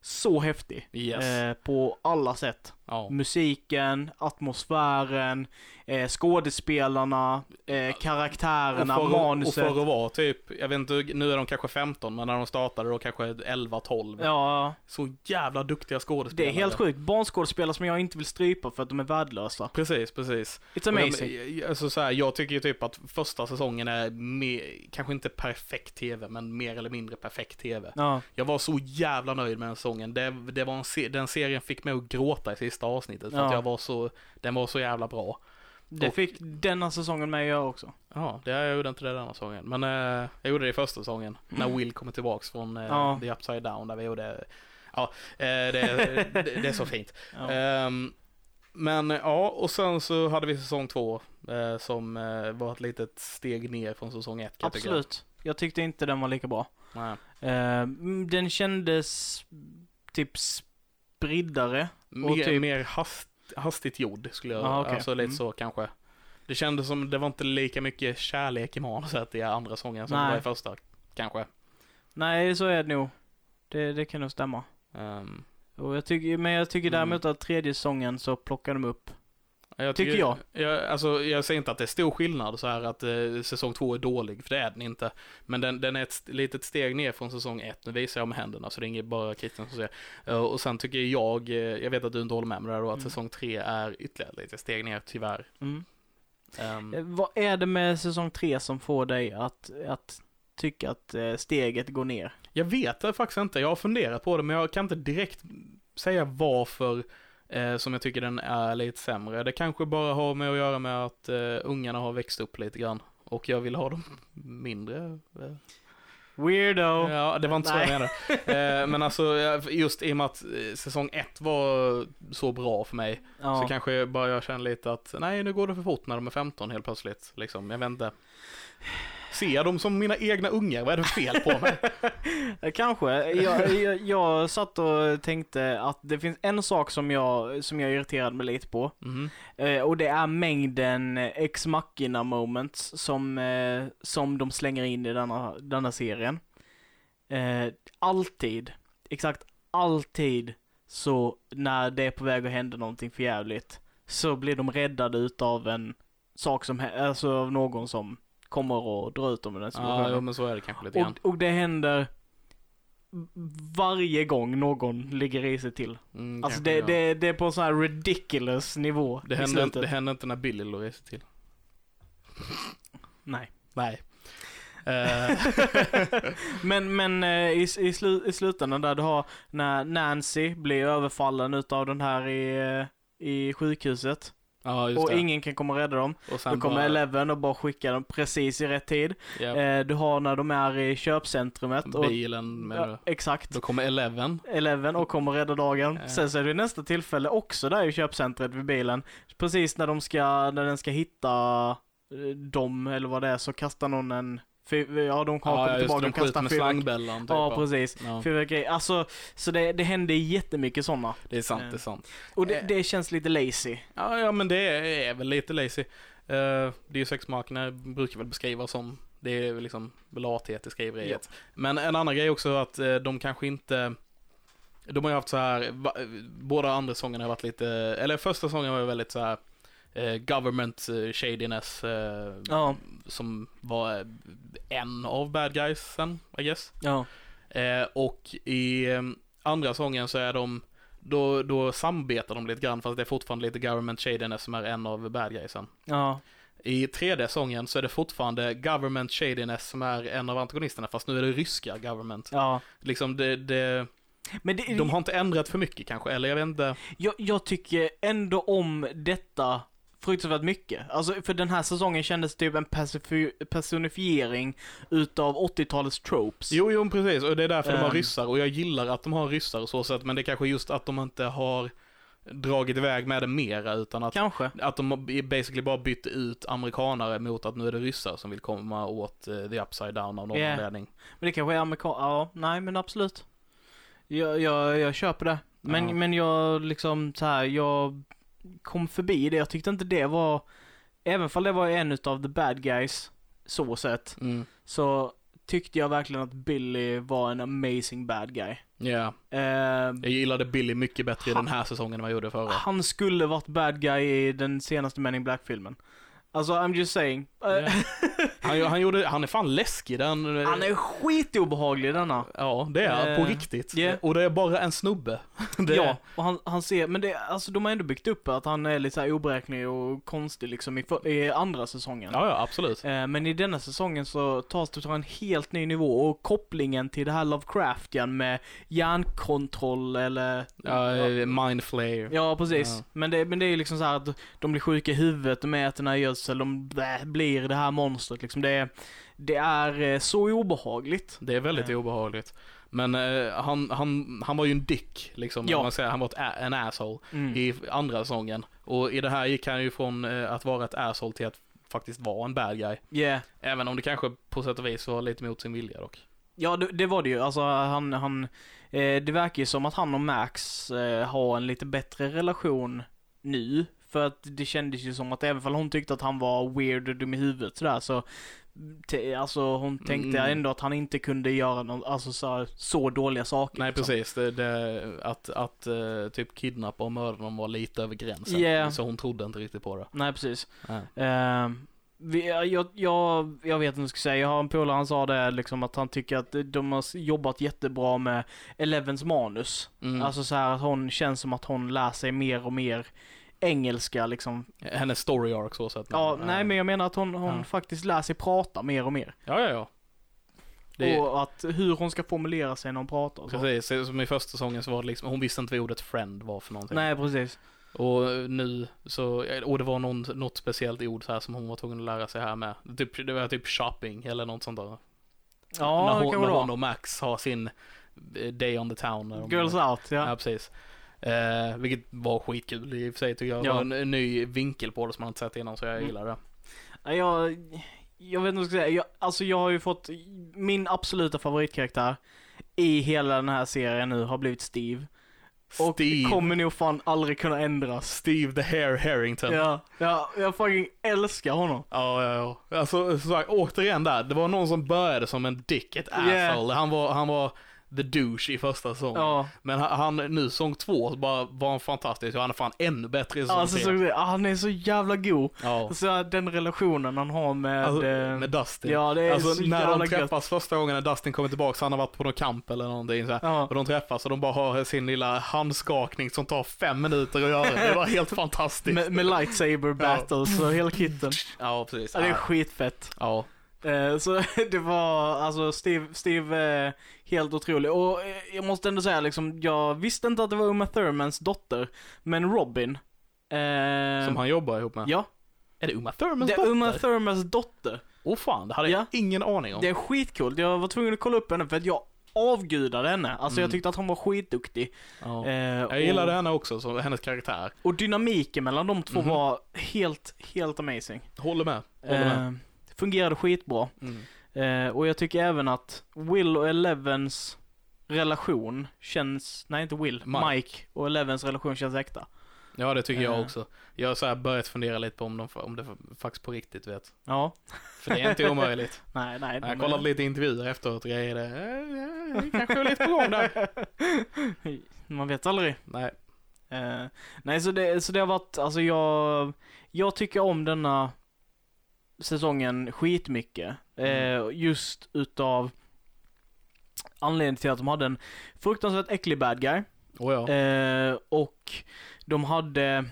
så häftig Yes. eh, på alla sätt. Ja. musiken, atmosfären, eh, skådespelarna, eh, karaktärerna, och, för, och manuset. för att vara typ, jag vet inte, nu är de kanske 15, men när de startade då kanske 11-12. Ja, Så jävla duktiga det skådespelare. är helt sjukt. Barnskådespelare som jag inte vill strypa för att de är värdelösa. Precis, precis. It's Och amazing. de- Alltså så här, jag tycker ju typ att första säsongen är mer, kanske inte perfekt tv, men mer eller mindre perfekt tv. Ja, Jag var så jävla nöjd med den säsongen. Det, det var en den serien fick mig att gråta i sista avsnittet, för att Ja. jag var så, den var så jävla bra. det Och- fick denna säsongen med att göra också. Ja, det jag gjorde inte det denna säsongen. Men eh, jag gjorde det i första säsongen. När Will kommer tillbaks från eh, Ja. The Upside Down, där vi gjorde, ja, eh, det, det, det är så fint. Ja. Ehm, men ja, och sen så hade vi säsong två, eh, som eh, var ett litet steg ner från säsong ett kan jag. Absolut. Jag tyckte inte den var lika bra. Nej. Eh, mm, den kändes typ spriddare. Mer, typ- mer hast, hastigt gjord skulle jag, Ah, okej. alltså lite Mm. så kanske. Det kändes som det var inte lika mycket kärlek i manuset i andra sången som det Nej. var i första, kanske. Nej, så är det nog. Det, det kan nog stämma. Ehm, Och jag tycker, men jag tycker Mm. däremot att tredje säsongen så plockar de upp. Jag Tycker jag. jag. Alltså, jag säger inte att det är stor skillnad så här att eh, säsong två är dålig, för det är den inte. Men den, den är ett litet steg ner från säsong ett. Nu visar jag med händerna, så det är inget bara Christian som ser. Eh, och sen tycker jag, eh, jag vet att du inte håller med mig där då, att Mm. säsong tre är ytterligare lite steg ner, tyvärr. Mm. Eh, Vad är det med säsong tre som får dig att, att tycka att steget går ner? Jag vet det faktiskt inte, jag har funderat på det, men jag kan inte direkt säga varför eh, som jag tycker den är lite sämre. Det kanske bara har med att göra med att eh, ungarna har växt upp lite grann. Och jag vill ha dem mindre. eh. Weirdo! Ja, det var inte så jag Nej. menade. Eh, men alltså, just i och med att eh, säsong ett var så bra för mig, Ja. så kanske bara jag känner lite att, nej nu går det för fort när de är 15 helt plötsligt. Liksom, jag vet inte. Ser jag dem som mina egna ungar? Vad är det fel på mig? Eh, Kanske. Jag, jag, jag satt och tänkte att det finns en sak som jag, som jag irriterade mig lite på. Eh, och det är mängden ex machina moments som, eh, som de slänger in i denna, denna serien. Eh, alltid, exakt alltid, så när det är på väg att hända någonting förjävligt så blir de räddade utav en sak som, alltså av någon som kommer och drar ut dem ur den Ja, situationen. jo, men så är det kanske lite grann. och, och det händer varje gång någon ligger i sig till. Mm, Alltså det, ja. det, det är på en sån här ridiculous nivå det, i händer, slutet. det händer inte när Billy låg sig till. Nej. Nej. Eh, men men eh, i, i, slu, i slutändan där du har när Nancy blir överfallen utav den här i, eh, i sjukhuset ja, och det. ingen kan komma och rädda dem. och Då kommer bara, Eleven och bara skickar dem precis i rätt tid. ja, Eh, du har när de är i köpcentrumet och bilen med ja, exakt. Då kommer Eleven. Eleven och kommer rädda dagen. Ja. Sen så är det nästa tillfälle också där i köpcentret vid bilen. Precis när de ska, när den ska hitta eh, dem eller vad det är så kastar någon en, ja de har Ja, tillbaka, det, de de skjuter kastar med fyrverk- slangbällan. Typ, Ja precis. Ja. Alltså, så det, det händer jättemycket sådana. det är sant, Eh. det är sant. Och det, Eh. det känns lite lazy. Ja, ja men det är, är väl lite lazy. Uh, det är ju sexmarkerna brukar väl beskrivas som, det är väl liksom lathet i skriveriet. Men en annan grej också att eh, de kanske inte, de har ju haft så här, va, båda andra sångerna har varit lite, eller första sången var ju väldigt så här eh, government eh, shadiness eh, Ja. som var eh, en av bad guysen, I guess. Ja. Eh, och i andra sången så är de, då, då samarbetar de lite grann fast det är fortfarande lite government shadiness som är en av bad guysen. Ja. I tredje sången så är det fortfarande government shadiness som är en av antagonisterna fast nu är det ryska government. Ja. Liksom det, det, Men det, de har inte ändrat för mycket kanske, eller jag vet inte. jag, jag tycker ändå om detta fruktansvärt mycket. Alltså för den här säsongen kändes typ en personifiering utav 80-talets tropes. Jo, jo precis, och det är därför de har Ehm. ryssar och jag gillar att de har ryssar och så sätt, men det är kanske just att de inte har dragit iväg med det mera utan att Kanske. Att de basically bara bytt ut amerikanare mot att nu är det ryssar som vill komma åt eh, the upside down av någon Yeah. anledning. Men det kanske är amerikan... Ja, nej men absolut. Jag, jag, jag köper det. Men, Ja. men jag liksom så här, jag kom förbi det. Jag tyckte inte det var, även fall det var en utav the bad guys, så sett, Mm. så tyckte jag verkligen att Billy var en amazing bad guy. Ja, Eh, jag gillade Billy mycket bättre i Han- den här säsongen än vad jag gjorde förra. han skulle varit bad guy i den senaste Men in Black-filmen. Alltså, I'm just saying. Ja. Han, han, gjorde, han är fan läskig den. eh, han är skitobehaglig denna. Ja, det är han på Eh, riktigt. yeah. Och det är bara en snubbe. Det Ja, och han, han ser, men det, alltså de har ändå byggt upp att han är lite så här oberäknelig och konstig liksom i, i andra säsongen. Ja, ja, absolut. Eh, men i denna säsongen så tas det till en helt ny nivå och kopplingen till det här Lovecraftian med hjärnkontroll eller... Ja, eh, mind flayer. Ja, precis. Ja. Men, det, men det är liksom så här att de blir sjuka i huvudet, de äter den här gödsel, de blä, blir det här monstret liksom. Det, är- det är eh, så obehagligt. Det är väldigt Ja. obehagligt. Men eh, han, han, han var ju en dick, liksom. Ja. Man säger. Han var ett, en asshole. Mm. i andra säsongen. Och i det här gick han ju från eh, att vara ett asshole till att faktiskt vara en bad guy. Yeah. Även om det kanske på sätt och vis var lite mot sin vilja dock. Ja, det, det var det ju. Alltså han, han, eh, det verkar ju som att han och Max eh, har en lite bättre relation nu. För att det kändes ju som att även om hon tyckte att han var weird och dum i huvudet sådär så Alltså hon tänkte Mm. ändå att han inte kunde göra någon, alltså så, så dåliga saker. Nej liksom. precis, det, det, att, att eh, typ kidnappa och mörda dem var lite över gränsen. Yeah. Så hon trodde inte riktigt på det. Nej, precis. Eh, vi, jag, jag, jag vet inte vad jag ska säga. Jag har en polare, han sa det liksom att han tycker att de har jobbat jättebra med Elevens manus. Mm. Alltså så här att hon känns som att hon lär sig mer och mer engelska liksom. Hennes story arc så sett. Ja, nej men jag menar att hon, hon Ja. faktiskt lär sig prata mer och mer. Ja, ja, ja. Det, Och att hur hon ska formulera sig när hon pratar och så. precis, som i första säsongen så var det liksom, hon visste inte vad ordet friend var för någonting. Nej, precis. Och nu så, och det var någon, något speciellt ord så här som hon var tvungen att lära sig här med. Typ, det var typ shopping eller något sånt där. Ja, när det hon, kan när hon och Max har sin eh, day on the town. De, Girls out, Ja, ja. precis. Eh, vilket var skitkul i och för sig tycker jag. Det Ja. var en, en ny vinkel på det som man inte sett innan så jag Mm. gillar det. Ja, Jag, jag vet inte vad jag ska säga, jag, alltså jag har ju fått, min absoluta favoritkaraktär i hela den här serien nu har blivit Steve. Och Steve, kommer nog fan aldrig kunna ändras. Steve the Hair Harrington. Ja, Ja, ja, jag fucking älskar honom. ja, ja. Alltså, som sagt, återigen där, det var någon som började som en dick, ett Yeah. asshole. Han var, han var the douche i första säsongen. Ja, Men han, nu säsong två, så bara var han fantastisk och han är fan ännu bättre i säsong alltså, tre. så, ah, han är så jävla god. Ja. Så den relationen han har med... Alltså, eh, med Dustin. ja, det är alltså så när jävla de gött. träffas första gången när Dustin kommer tillbaka, han har varit på någon kamp eller någonting så här. Ja. Och de träffas och de bara har sin lilla handskakning som tar fem minuter att göra. Det var helt fantastiskt. Med, med lightsaber battles och hela kitten. Ja, precis. Ja, det är skitfett. Ja. Eh, Så det var, alltså Steve, Steve eh, helt otrolig. Och eh, jag måste ändå säga liksom, jag visste inte att det var Uma Thurmans dotter. Men Robin. eh, Som han jobbar ihop med. Ja, Är det Uma Thurmans det är dotter? Uma Thurmans dotter. Åh fan, det hade Ja. jag ingen aning om. Det är skitcoolt. Jag var tvungen att kolla upp henne för att jag avgudade henne. Alltså jag Mm. tyckte att hon var skitduktig. Ja. Eh, Jag gillade henne också, så hennes karaktär. Och dynamiken mellan de två Mhm. var helt, helt amazing. Håller med. Håller med. Fungerade skitbra. Mm. Eh, och jag tycker även att Will och Elevens relation känns, nej inte Will, Mike. Mike, och Elevens relation känns äkta. Ja, det tycker jag Eh. också. Jag har så börjat fundera lite på om, de, om det faktiskt på riktigt vet. Ja, För det är inte omöjligt. nej, nej. Jag kollade lite intervjuer efteråt och grejer. Det, det kanske är lite på gång där. Man vet aldrig. Nej. Eh, nej, så det, så det har varit, alltså jag, jag tycker om denna säsongen skitmycket. Mm. Eh, just utav anledningen till att de hade en fruktansvärt äcklig bad guy. Och ja. Eh, och de hade,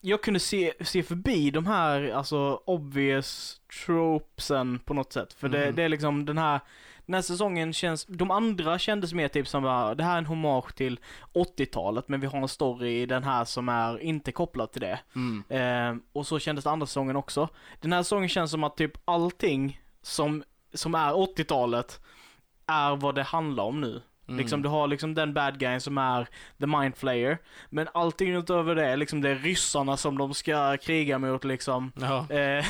jag kunde se, se förbi de här, alltså obvious tropesen på något sätt. För det, Mhm. det är liksom den här, den här säsongen känns, de andra kändes mer typ som bara, det här är en hommage till 80-talet men vi har en story i den här som är inte kopplad till det. Mm. Eh, och så kändes det andra säsongen också. Den här säsongen känns som att typ allting som, som är 80-talet är vad det handlar om nu. Mm. Liksom du har liksom den bad guyen som är the mind flayer. Men allting utöver det, liksom det är ryssarna som de ska kriga mot liksom. Ja.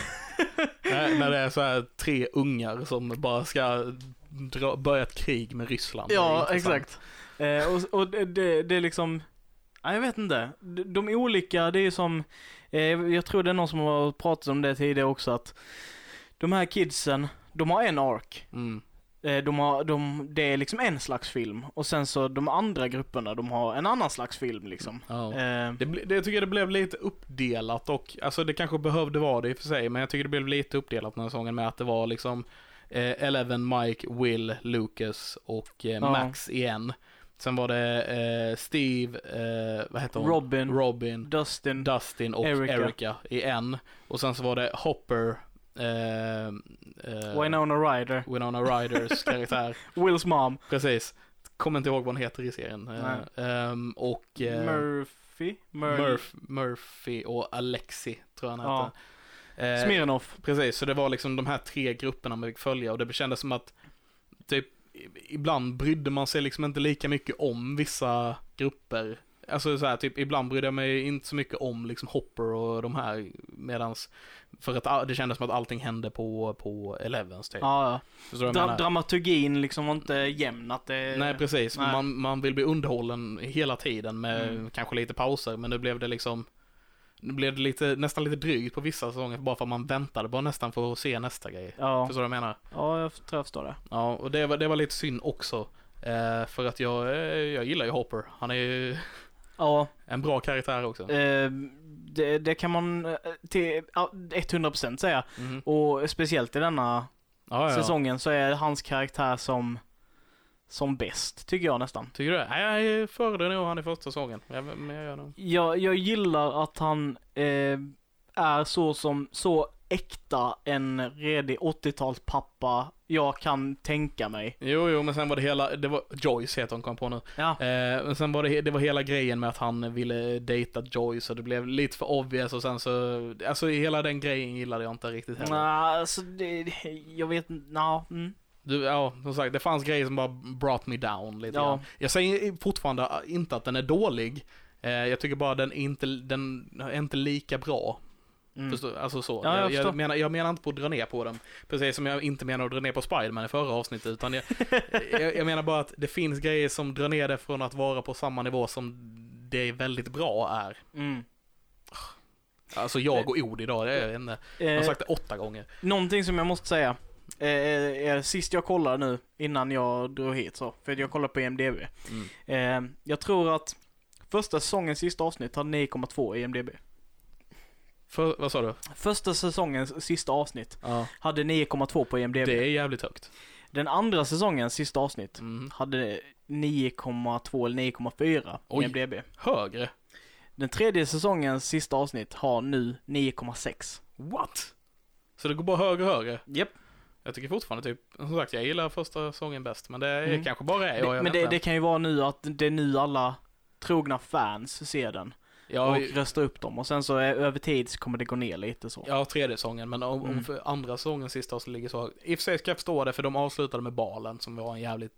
Eh, när, det är så här tre ungar som bara ska dra, börja ett krig med Ryssland. Ja, exakt. Eh, och och det, det, är liksom, ja, jag vet inte. De, olika, det är som, eh, jag tror det är någon som har pratat om det tidigare också att de här kidsen, de har en ark. Mm. Eh, De har, de, det är liksom en slags film. Och sen så de andra grupperna, de har en annan slags film liksom. Ja. Eh, Det, det, jag tycker det blev lite uppdelat och, alltså det kanske behövde vara det i och för sig, men jag tycker det blev lite uppdelat den här säsongen med att det var liksom eh, Eleven, Mike, Will, Lucas och eh. Max igen. Sen var det eh, Steve, eh, vad heter hon? Robin, Robin, Dustin, Dustin och Erica. Erica. i en. Och sen så var det Hopper, eh, eh, Winona Ryder, Winona Ryders karaktär. Wills mom, Precis. Kommer inte ihåg vad hon heter i serien. Eh, ehm, och eh, Murphy, Mur- Murph, Murphy och Alexi, tror jag han hette. Eh, Smirnoff. precis, så det var liksom de här tre grupperna man fick följa och det kändes som att typ ibland brydde man sig liksom inte lika mycket om vissa grupper. Alltså så här, typ ibland brydde jag mig inte så mycket om liksom Hopper och de här medans för att det kändes som att allting hände på, på Elevens typ. Ja, ja. Dra- dramaturgin liksom var inte jämn. Att det... Nej precis, Nej. Man, man vill bli underhållen hela tiden med Mm. kanske lite pauser men nu blev det liksom Nu blev det lite, nästan lite drygt på vissa säsonger bara för att man väntade bara nästan för att se nästa grej. Ja, Förstår du vad jag menar? ja jag tror jag förstår det. Ja, och det var, det var lite synd också. Eh, för att jag, eh, jag gillar ju Hopper. Han är ju Ja, en bra karaktär också. eh, det, det kan man eh, till ja, 100% säga. Mhm. Och speciellt i denna Ja, ja. säsongen så är hans karaktär som, som bäst, tycker jag nästan. Tycker du det? Nej, jag föredrar nog han i första säsongen. Men jag gör nog. Jag, jag gillar att han eh, är så som, så äkta en redig 80-talspappa jag kan tänka mig. Jo, jo, men sen var det hela, det var, Joyce heter hon, kom på nu. Ja, Eh, men sen var det, det var hela grejen med att han ville dejta Joyce och det blev lite för obvious och sen så, alltså hela den grejen gillade jag inte riktigt heller. nej, alltså det, jag vet inte, nja, mm. Du, ja, som sagt, det fanns grejer som bara brought me down lite Ja. grann. Jag säger fortfarande inte att den är dålig. Eh, jag tycker bara den är inte, den är inte lika bra. Mm. Förstår, alltså så. Ja, jag jag, jag, menar, jag menar inte på att dra ner på dem, precis som jag inte menar att dra ner på Spiderman i förra avsnittet, utan jag, jag, menar bara att det finns grejer som drar ner det från att vara på samma nivå som det väldigt bra är. Mm. Alltså jag och ord idag, det är, inte, jag har Eh, sagt det åtta gånger. Någonting som jag måste säga. Eh, är sist jag kollade nu, innan jag drog hit så. För jag kollade på IMDB. Mm. Eh, jag tror att första säsongens sista avsnitt hade 9,2 i IMDB. För, vad sa du? Första säsongens sista avsnitt Ja, hade 9,2 på IMDB. det är jävligt högt. Den andra säsongens sista avsnitt Mm. hade 9,2 eller 9,4 på Oj. IMDB. Högre? Den tredje säsongens sista avsnitt har nu 9,6. What? Så det går bara högre och högre? Japp. Jag tycker fortfarande typ, som sagt jag gillar första säsongen bäst, men det är Mm. kanske bara är jag, jag Men vet det, det kan ju vara nu att det är nu alla trogna fans ser den. Ja, och röstar upp dem. Och sen så är, över tid så kommer det gå ner lite så. Ja, tredje säsongen, men om, Mm. om andra säsongen sista så ligger så. I och för sig ska jag förstå det, för de avslutade med balen som var en jävligt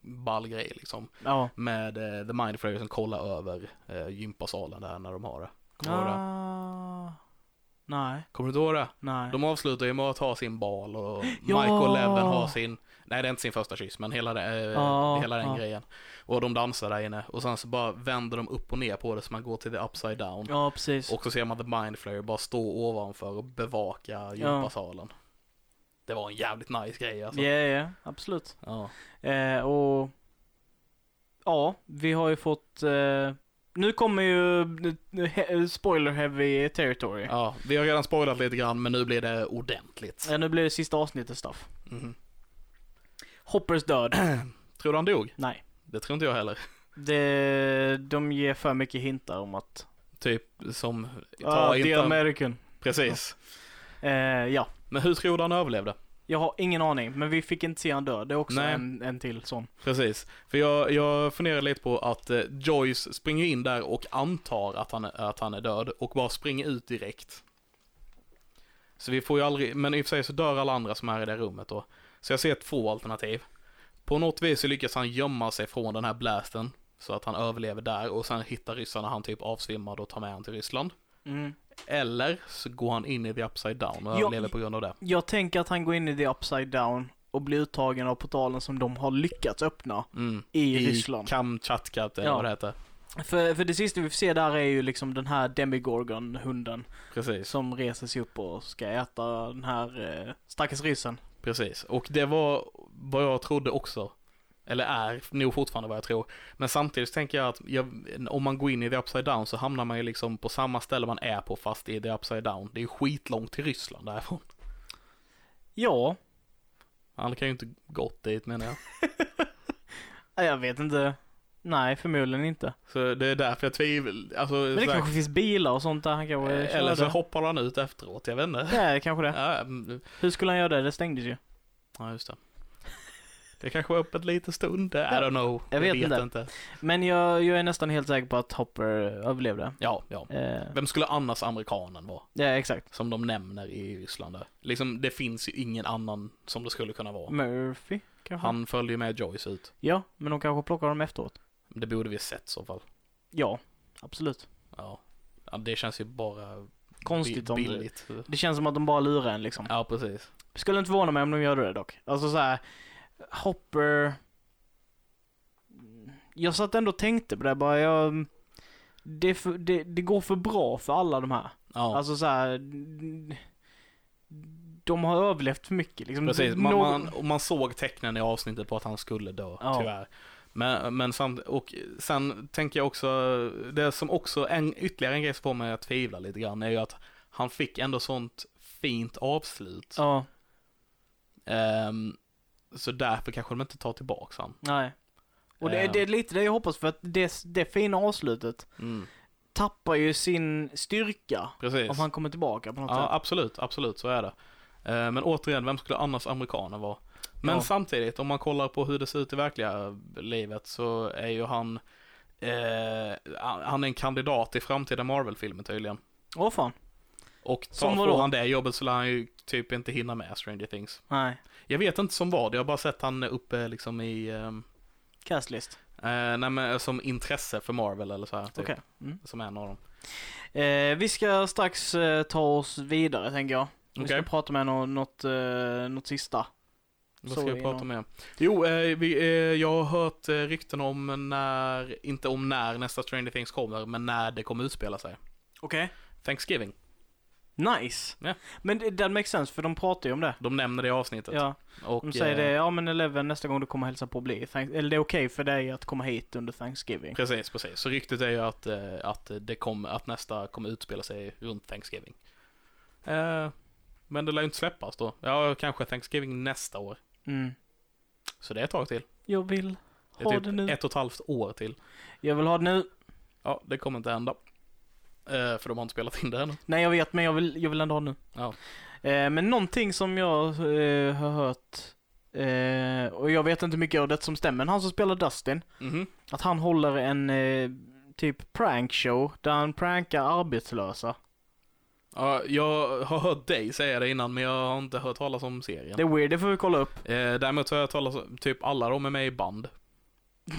ball grej liksom. Ja. Med eh, The Mind Flayer som kollar över eh, gympasalen där när de har det. Kommer ihåg det? Nej, Kommer du inte ihåg det? nej. De avslutar ju med att ha sin bal och Ja! Mike och Leven har sin, nej det är inte sin första kyss, men hela, det, eh, Ja, hela den ja. grejen. Och de dansar där inne och sen så bara vänder de upp och ner på det så man går till the upside down. Ja, precis. Och så ser man The Mind Flayer bara stå ovanför och bevaka gympasalen. Det var en jävligt nice grej alltså. Ja, ja, absolut. Ja. Eh, och ja, vi har ju fått eh, nu kommer ju eh, he- spoiler heavy territory. Ja. ja, vi har redan spoilat lite grann men nu blir det ordentligt. nu blir det sista avsnittet stuff. Mhm. Hoppers död. Tror du han dog? Nej. Det tror inte jag heller. Det, de ger för mycket hintar om att Typ som, ta ah, the inte... American. Precis. Eh, ja. Men hur tror du han överlevde? Jag har ingen aning, men vi fick inte se han dö. Det är också Nej. en, en till sån. Precis. För jag, jag funderar lite på att eh, Joyce springer in där och antar att han, att han är död och bara springer ut direkt. Så vi får ju aldrig, men i och för sig så dör alla andra som är i det rummet då. Så jag ser två alternativ. På något vis så lyckas han gömma sig från den här blasten. Så att han överlever där och sen hittar ryssarna han typ avsvimmad och tar med honom till Ryssland. Mm. Eller så går han in i the upside down och Ja, överlever på grund av det. Jag tänker att han går in i the upside down och blir uttagen av portalen som de har lyckats öppna Mm. i, I Ryssland. Kamchatka eller Ja. vad det heter. För, för det sista vi får se där är ju liksom den här Demigorgon, hunden, Precis. som reser sig upp och ska äta den här eh, stackars ryssen. Precis, och det var vad jag trodde också. Eller är nog fortfarande vad jag tror. Men samtidigt tänker jag att jag, om man går in i the upside down så hamnar man ju liksom på samma ställe man är på fast i the upside down. Det är ju skitlångt till Ryssland därifrån. Ja, Han kan ju inte gått dit menar jag. jag vet inte. Nej, förmodligen inte. Så det är därför jag tvivlar. Alltså, Men det kanske finns bilar och sånt där han kanske eller så hoppar han ut efteråt, jag vet inte. Nej, kanske det. Ja, mm, Hur skulle han göra det? Det stängdes ju. ja just det. Det kanske var öppet lite stund, I don't know. Jag vet inte. Men jag, jag är nästan helt säker på att Hopper överlevde. Ja, ja. Eh, Vem skulle annars amerikanen vara? ja, exakt. Som de nämner i Ryssland där. Liksom, det finns ju ingen annan som det skulle kunna vara. Murphy, kanske? Han följde ju med Joyce ut. Ja, men de kanske plockar dem efteråt. Det borde vi sett i så fall. Ja, absolut. Ja. ja det känns ju bara Konstigt om det. billigt. Det känns som att de bara lurar en liksom. Ja, precis. Skulle inte förvåna mig om de gör det dock. Alltså så här, Hopper... Jag satt ändå och tänkte på det bara, jag... Det, för, det, det går för bra för alla de här. Ja, Alltså så här. De har överlevt för mycket liksom. precis. Man, Någon- man, och man såg tecknen i avsnittet på att han skulle dö, Ja. tyvärr. Men, men samt, och sen tänker jag också, det som också, en, ytterligare en grej som får mig att tvivla lite grann är ju att han fick ändå sånt fint avslut. Ja, Ehm, så därför kanske de inte tar tillbaks han. nej. Och det, Ehm. det är lite det jag hoppas för att det, det fina avslutet Mm, tappar ju sin styrka precis. om han kommer tillbaka på något Ja, sätt. absolut, absolut, så är det. Eh, Men återigen, vem skulle annars amerikaner vara? Men Ja. samtidigt, om man kollar på hur det ser ut i verkliga livet så är ju han, eh, han är en kandidat i framtida Marvel-filmer tydligen. Åh fan. Och tar, får han det jobbet så lär han ju typ inte hinna med Stranger Things. Nej. Jag vet inte som vad, jag har bara sett han uppe liksom i, ehm, Castlist. eh, nej men som intresse för Marvel eller så här. Typ, Okej. Mm. Som en av dem. Eh, vi ska strax eh, ta oss vidare tänker jag. Vi Okej. ska prata med något, något, eh, något sista. Vad ska jag prata med? Jo, eh, vi, eh, jag har hört eh, rykten om när, inte om när nästa Stranger Things kommer, men när det kommer utspela sig. Okej. Thanksgiving. Nice. Ja. Men det, det makes sense för de pratar ju om det. De nämner det i avsnittet. Ja, och, de säger eh, det, ja men Eleven nästa gång du kommer hälsa på blir eller det är okej för dig att komma hit under Thanksgiving. Precis, precis. Så ryktet är ju att, eh, att, det kommer, att nästa kommer utspela sig runt Thanksgiving. Eh, men det lär ju inte släppas då. Ja, kanske Thanksgiving nästa år. Mm. Så det är ett tag till. Jag vill Det ha är det typ nu. ett och ett halvt år till. Jag vill ha det nu. Ja, det kommer inte hända. Eh, för de har inte spelat in det ännu. Nej jag vet men jag vill, jag vill ändå ha nu. Ja. Eh, men någonting som jag eh, har hört, eh, och jag vet inte mycket av det som stämmer, men han som spelar Dustin, Mhm. att han håller en eh, typ prankshow där han prankar arbetslösa. Ja, jag har hört dig säga det innan, men jag har inte hört talas om serien. Det är weird, det får vi kolla upp. Eh, däremot har jag hört talas om, typ alla de är med i band.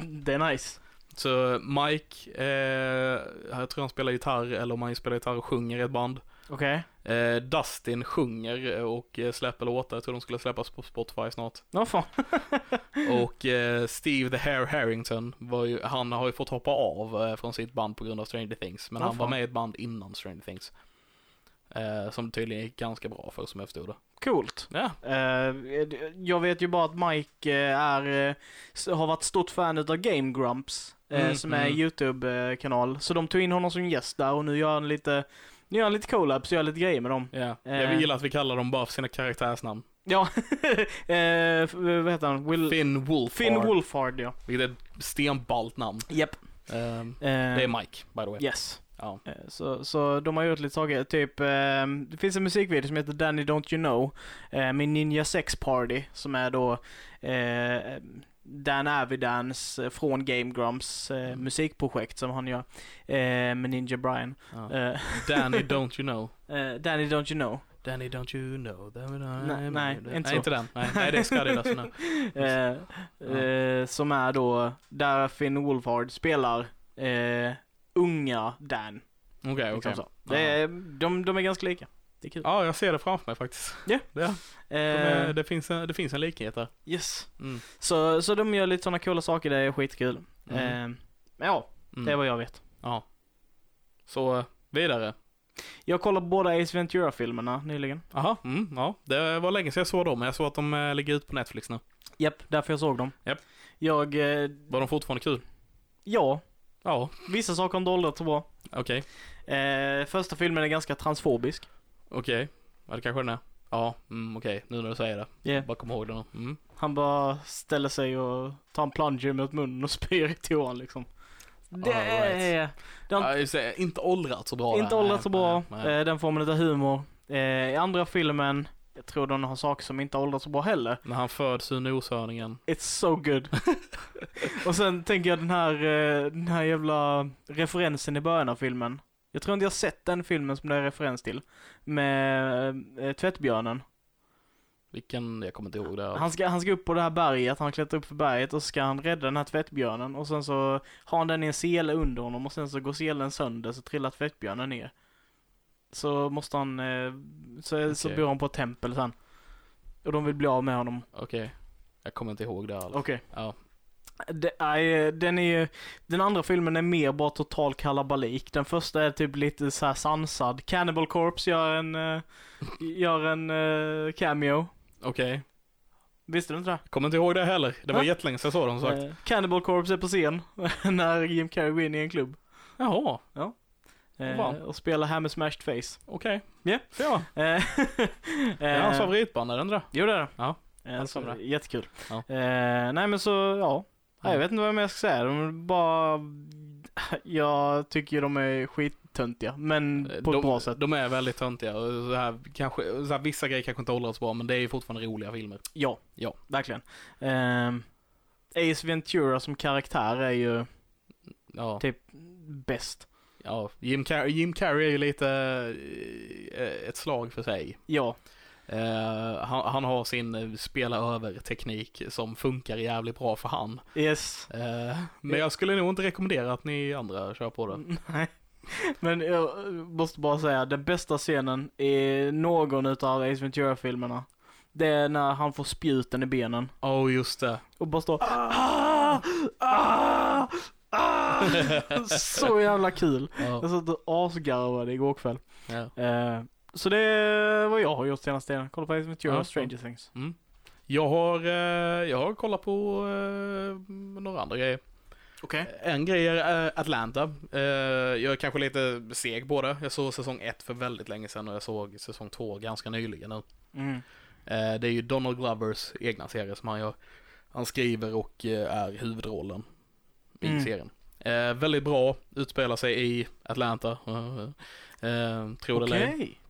Det är nice. Så Mike, eh, jag tror han spelar gitarr, eller om han spelar gitarr och sjunger i ett band. Okej. Eh, Dustin sjunger och eh, släpper låtar, jag tror de skulle släppas på Spotify snart. Vad fan. Och eh, Steve the Hair Harrington, var ju, han har ju fått hoppa av eh, från sitt band på grund av Stranger Things. Men Åh, han var fan. med i ett band innan Stranger Things. Eh, som tydligen gick ganska bra för som jag förstod det. Coolt. Ja, jag vet ju bara att Mike är, har varit stort fan av Game Grumps, Mm, som är en mm. YouTube-kanal. Så de tog in honom som gäst där och nu gör han lite, nu gör han lite collabs, gör lite grejer med dem. Eh. Jag gillar att vi kallar dem bara för sina karaktärsnamn. Ja, eh, f- vad heter han? Will, Finn Wolfhard. Finn Wolfhard ja. Vilket är ett stenballt namn. Japp. Ehm, Eh, det är Mike, by the way. Yes. Ja. Eh, Så, så de har gjort lite saker, typ, eh, det finns en musikvideo som heter Danny Don't You Know, eh, med Ninja Sex Party, som är då eh, Dan Avidans eh, från Game Grumps eh, Mm. musikprojekt som han gör eh, med Ninja Brian. Ja. Eh, Danny Don't You Know. eh, Danny Don't You Know. Danny Don't You Know. Nej, nej, inte nej, så. inte den. Nej, nej det är nu. Eh, Ja. eh, som är då, där Finn Wolfhard spelar eh, unga Dan. Okej, okej. Liksom så. Det är, de, de är ganska lika. Det är kul. Ja, jag ser det framför mig faktiskt. Ja. ja. De Eh, är, det, finns en, det finns en likhet där. yes. Mm. Så, så de gör lite sådana coola saker, det är skitkul. Mm. Eh, ja, Mm. det är vad jag vet. Ja. Så, eh, vidare. Jag kollade båda Ace Ventura-filmerna nyligen. Jaha, mm, ja. Det var länge sedan jag såg dem, men jag såg att de eh, ligger ute på Netflix nu. Japp, därför jag såg dem. Japp. Jag, eh, Var de fortfarande kul? ja, Ja, vissa saker inte åldrats så bra. okej. Eh, första filmen är ganska transfobisk. Okej. Ja, det kanske den är. Ja, mm, okej. Nu när du säger det. Yeah. Bara kom ihåg det nu. Mm. Han bara ställer sig och tar en plunger mot munnen och spyr i toan liksom. Det är... right. Har Ja, just det. inte åldrats så bra. inte där. åldrats så bra, nej, nej. eh, den formen av humor. Eh, I andra filmen, jag tror den har saker som inte åldrats så bra heller. När han föds ur noshörningen. It's so good. och sen tänker jag den här, eh, den här jävla referensen i början av filmen. Jag tror inte jag sett den filmen som det är referens till. Med eh, tvättbjörnen. Vilken, jag kommer inte ihåg det. Han ska, han ska upp på det här berget, han klättrar upp för berget och så ska han rädda den här tvättbjörnen och sen så har han den i en sele under honom och sen så går selen sönder så trillar tvättbjörnen ner. Så måste han, eh, så, så Okej. bor han på ett tempel sen. Och de vill bli av med honom. Okej. Jag kommer inte ihåg det alls. Okej. Ja. Det är, den är ju, den andra filmen är mer bara total kalabalik. Den första är typ lite så här sansad. Cannibal Corpse gör en, eh, gör en eh, cameo. Okej. Visste du inte det? Kommer inte ihåg det heller. Det var Va? jättelänge sedan jag såg dem sagt. Eh, Cannibal Corpse är på scen när Jim Carrey går in i en klubb. Jaha, Eh, fan. och spelar Hammer Smashed Face. okej. Ja. Så ja. Det är hans favoritband, är det inte det? Jo det är det. Ja, jag så, tror det. jättekul. Ja. Nej men så, ja. Jag vet inte vad mer jag ska säga. De är bara... Jag tycker ju de är skittöntiga, men på de, ett bra sätt. De är väldigt töntiga så här, kanske, så här, vissa grejer kanske inte åldrats bra men det är ju fortfarande roliga filmer. Ja, Ja. verkligen. Ehm, Ace Ventura som karaktär är ju Ja, typ bäst. ja. Jim, Car- Jim Carrey är ju lite eh, ett slag för sig. Ja, Eh, han, han har sin eh, spela över-teknik som funkar jävligt bra för han. yes. Eh, men jag skulle nog inte rekommendera att ni andra kör på det. Nej. Men jag måste bara säga, den bästa scenen i någon utav Ace Ventura-filmerna, det är när han får spjuten i benen Åh, oh, just det. och bara står ah, ah, ah. Så jävla kul. Ja. Jag satt och asgarvade igår kväll. Ja. Eh, så det är vad jag har gjort senaste tiden. Kolla på Ace Ventura Ja, och Stranger Things. Mm. Jag har, eh, jag har kollat på eh, några andra grejer. Okej. En grej är eh, Atlanta. Jag är kanske lite seg på det. Jag såg säsong ett för väldigt länge sedan och jag såg säsong två ganska nyligen nu. Mm. Det är ju Donald Glovers egna serie som han gör. Han skriver och är huvudrollen i Mm. serien. Eh, väldigt bra, utspelar sig i Atlanta. Eh, tror det eller ej. Okej. Eh,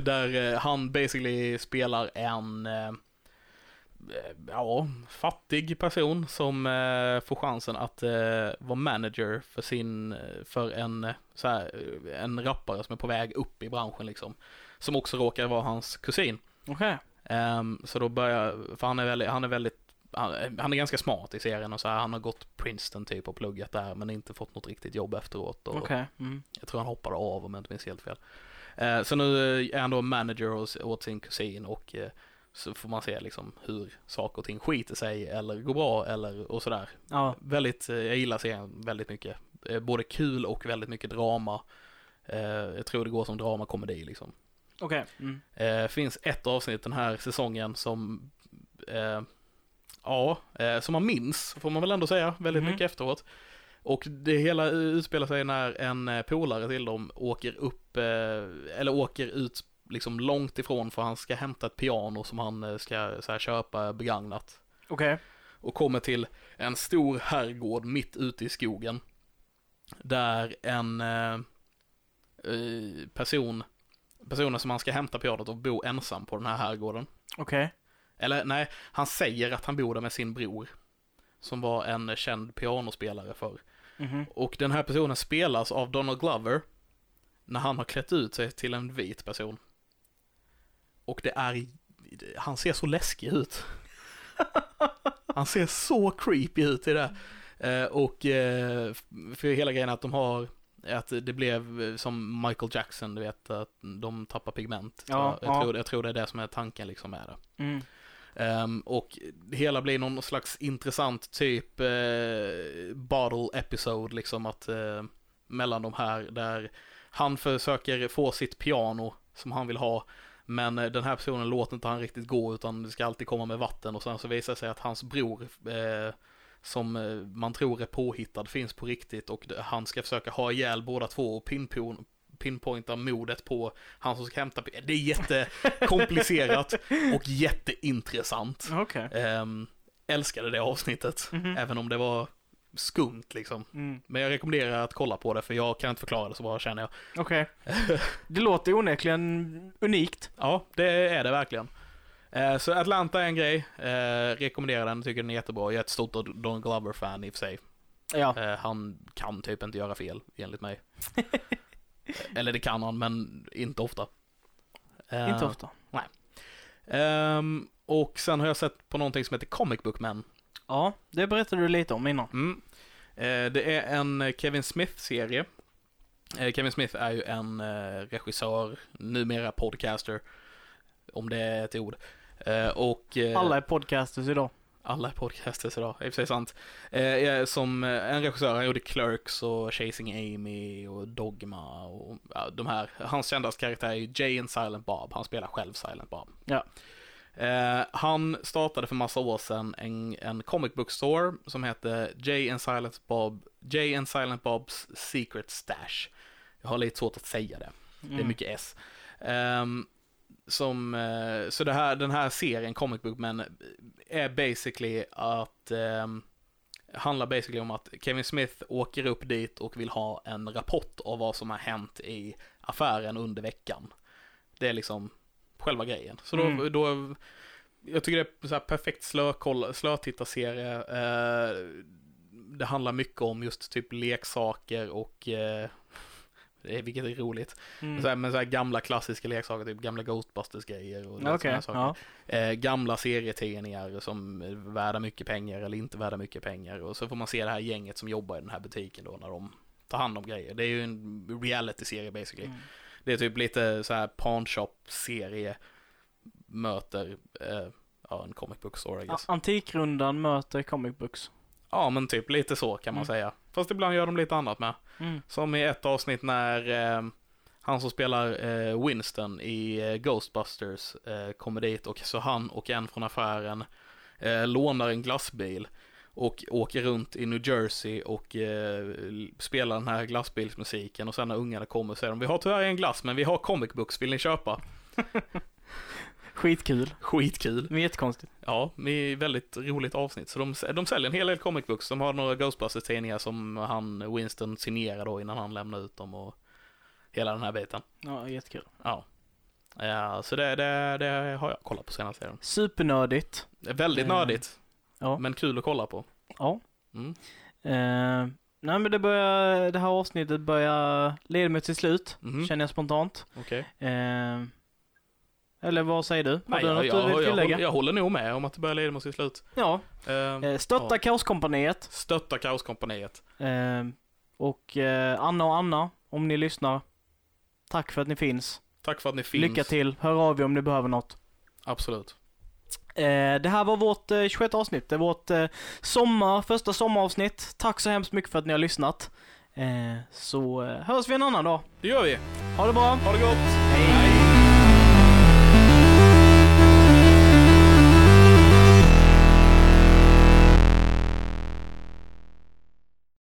där eh, han basically spelar en eh, eh, ja, fattig person som eh, får chansen att eh, vara manager för sin, eh, för en, eh, så här, eh, en rappare som är på väg upp i branschen liksom. Som också råkar vara hans kusin. Okej. Ehm, så då börjar, för han är väldigt, han är väldigt han, han är ganska smart i serien och så här, han har gått Princeton typ och pluggat där men inte fått något riktigt jobb efteråt. Och, Okej. Mm. jag tror han hoppade av om jag inte minns helt fel. Eh, så nu eh, är han då manager hos, åt sin kusin och eh, så får man se liksom hur saker och ting skiter sig eller går bra eller och sådär. Ja. Väldigt, eh, jag gillar serien väldigt mycket. Eh, både kul och väldigt mycket drama. Jag tror det går som dramakomedi liksom. Okej. Mm. Eh, finns ett avsnitt den här säsongen som, ja, som man minns, får man väl ändå säga, väldigt Mhm. mycket efteråt. Och det hela utspelar sig när en eh, polare till dem åker upp, eh, eller åker ut liksom långt ifrån för han ska hämta ett piano som han eh, ska så här, köpa begagnat. Okej. Och kommer till en stor herrgård mitt ute i skogen. Där en eh, person, personen som han ska hämta pianot och bo ensam på den här herrgården. Okej. Eller nej, han säger att han bor där med sin bror. Som var en känd pianospelare förr. Mhm. Och den här personen spelas av Donald Glover. När han har klätt ut sig till en vit person. Och det är, han ser så läskig ut. Han ser så creepy ut i det. Eh, och eh, för hela grejen att de har, att det blev som Michael Jackson, du vet, att de tappar pigment. Ja, jag, ja. Tror, jag tror det är det som är tanken liksom med det. Mm. Um, och det hela blir någon slags intressant typ uh, bottle episode liksom att uh, mellan de här där han försöker få sitt piano som han vill ha men eh, den här personen låter inte han riktigt gå utan det ska alltid komma med vatten och sen så visar det sig att hans bror uh, som man tror är påhittad finns på riktigt och han ska försöka ha ihjäl båda två och pinpon pinpointa mordet på han som ska hämta Det är jättekomplicerat och jätteintressant. Okej. Ehm, älskade det avsnittet, Mhm. även om det var skumt liksom. Mm. Men jag rekommenderar att kolla på det för jag kan inte förklara det så bra känner jag. Okej. Det låter onekligen unikt. Ja, det är det verkligen. Eh, så Atlanta är en grej, eh, rekommenderar den, tycker den är jättebra. Jag är ett stort Don Glover-fan i och för sig. Ja. Eh, han kan typ inte göra fel, enligt mig. Eller det kan han, men inte ofta. Eh, Inte ofta. ehm, och sen har jag sett på någonting som heter Comic Book Man. Ja, det berättade du lite om innan. Mm. Eh, det är en eh, Kevin Smith-serie. Eh, Kevin Smith är ju en eh, regissör, numera podcaster, om det är ett ord. Eh, och, eh, Alla är podcasters idag. Alla är podcasters idag, i och för sig sant. Eh, är som eh, en regissör, han gjorde Clerks och Chasing Amy och Dogma och ja, de här. Hans kändaste karaktär är Jay and Silent Bob, han spelar själv Silent Bob. Ja. Eh, han startade för massa år sedan en, en comic book store som hette Jay and Silent Bob, Jay and Silent Bob's Secret Stash. Jag har lite svårt att säga det. Det är Mm. mycket S. Ehm, som, eh, så det här, den här serien, Comic Book Men, är basically att, um, handlar basically om att Kevin Smith åker upp dit och vill ha en rapport av vad som har hänt i affären under veckan. Det är liksom själva grejen. Så då, Mm. då jag tycker det är så här perfekt slökoll, slötittarserie. Eh, det handlar mycket om just typ leksaker och eh, vilket är roligt. Mm. Så här, med så här gamla klassiska leksaker, typ gamla Ghostbusters-grejer och Okej, sådana saker. ja. Eh, gamla serietidningar som är värda mycket pengar eller inte värda mycket pengar. Och så får man se det här gänget som jobbar i den här butiken då när de ta hand om grejer. Det är ju en reality-serie basically. Mm. Det är typ lite så här pawn shop-serie möter eh, ja, en comic book store I guess. Antikrundan möter comic books. Ja, men typ lite så kan man Mm. säga. Fast ibland gör de lite annat med. Mm. Som i ett avsnitt när eh, han som spelar eh, Winston i eh, Ghostbusters eh, kommer dit och så han och en från affären eh, lånar en glassbil och åker runt i New Jersey och eh, spelar den här glassbilsmusiken och sen när ungarna kommer säger de vi har tyvärr en glass men vi har comic books, vill ni köpa? Skitkul. Skitkul. Men jättekonstigt. Ja, ett väldigt roligt avsnitt. Så de, de säljer en hel del comic books. De har några Ghostbusters-tidningar som han, Winston, signerar då innan han lämnar ut dem och hela den här biten. Ja, jättekul. Ja. Ja, så det, det, det har jag kollat på senaste tiden. Supernördigt. Väldigt Eh, nördigt, Ja. men kul att kolla på. Ja. Mm. Eh, nej men det börjar, det här avsnittet börjar leda mig till slut, Mhm. känner jag spontant. Okej. Eh, eller vad säger du? Har Nej, du jag, något jag, du jag, vill jag, tillägga? håller, jag håller nog med om att det börjar leda mot sitt slut. Ja, eh, stötta ja. Kaoskompaniet. Stötta Kaoskompaniet. Eh, och eh, Anna och Anna, om ni lyssnar. Tack för att ni finns. Tack för att ni finns. Lycka till. Hör av er om ni behöver något. Absolut. Eh, det här var vårt eh, 26 avsnitt. Det är vårt sommar, första sommaravsnitt. Tack så hemskt mycket för att ni har lyssnat. Så hörs vi en annan dag. Det gör vi. Ha det bra. Ha det gott. Hej.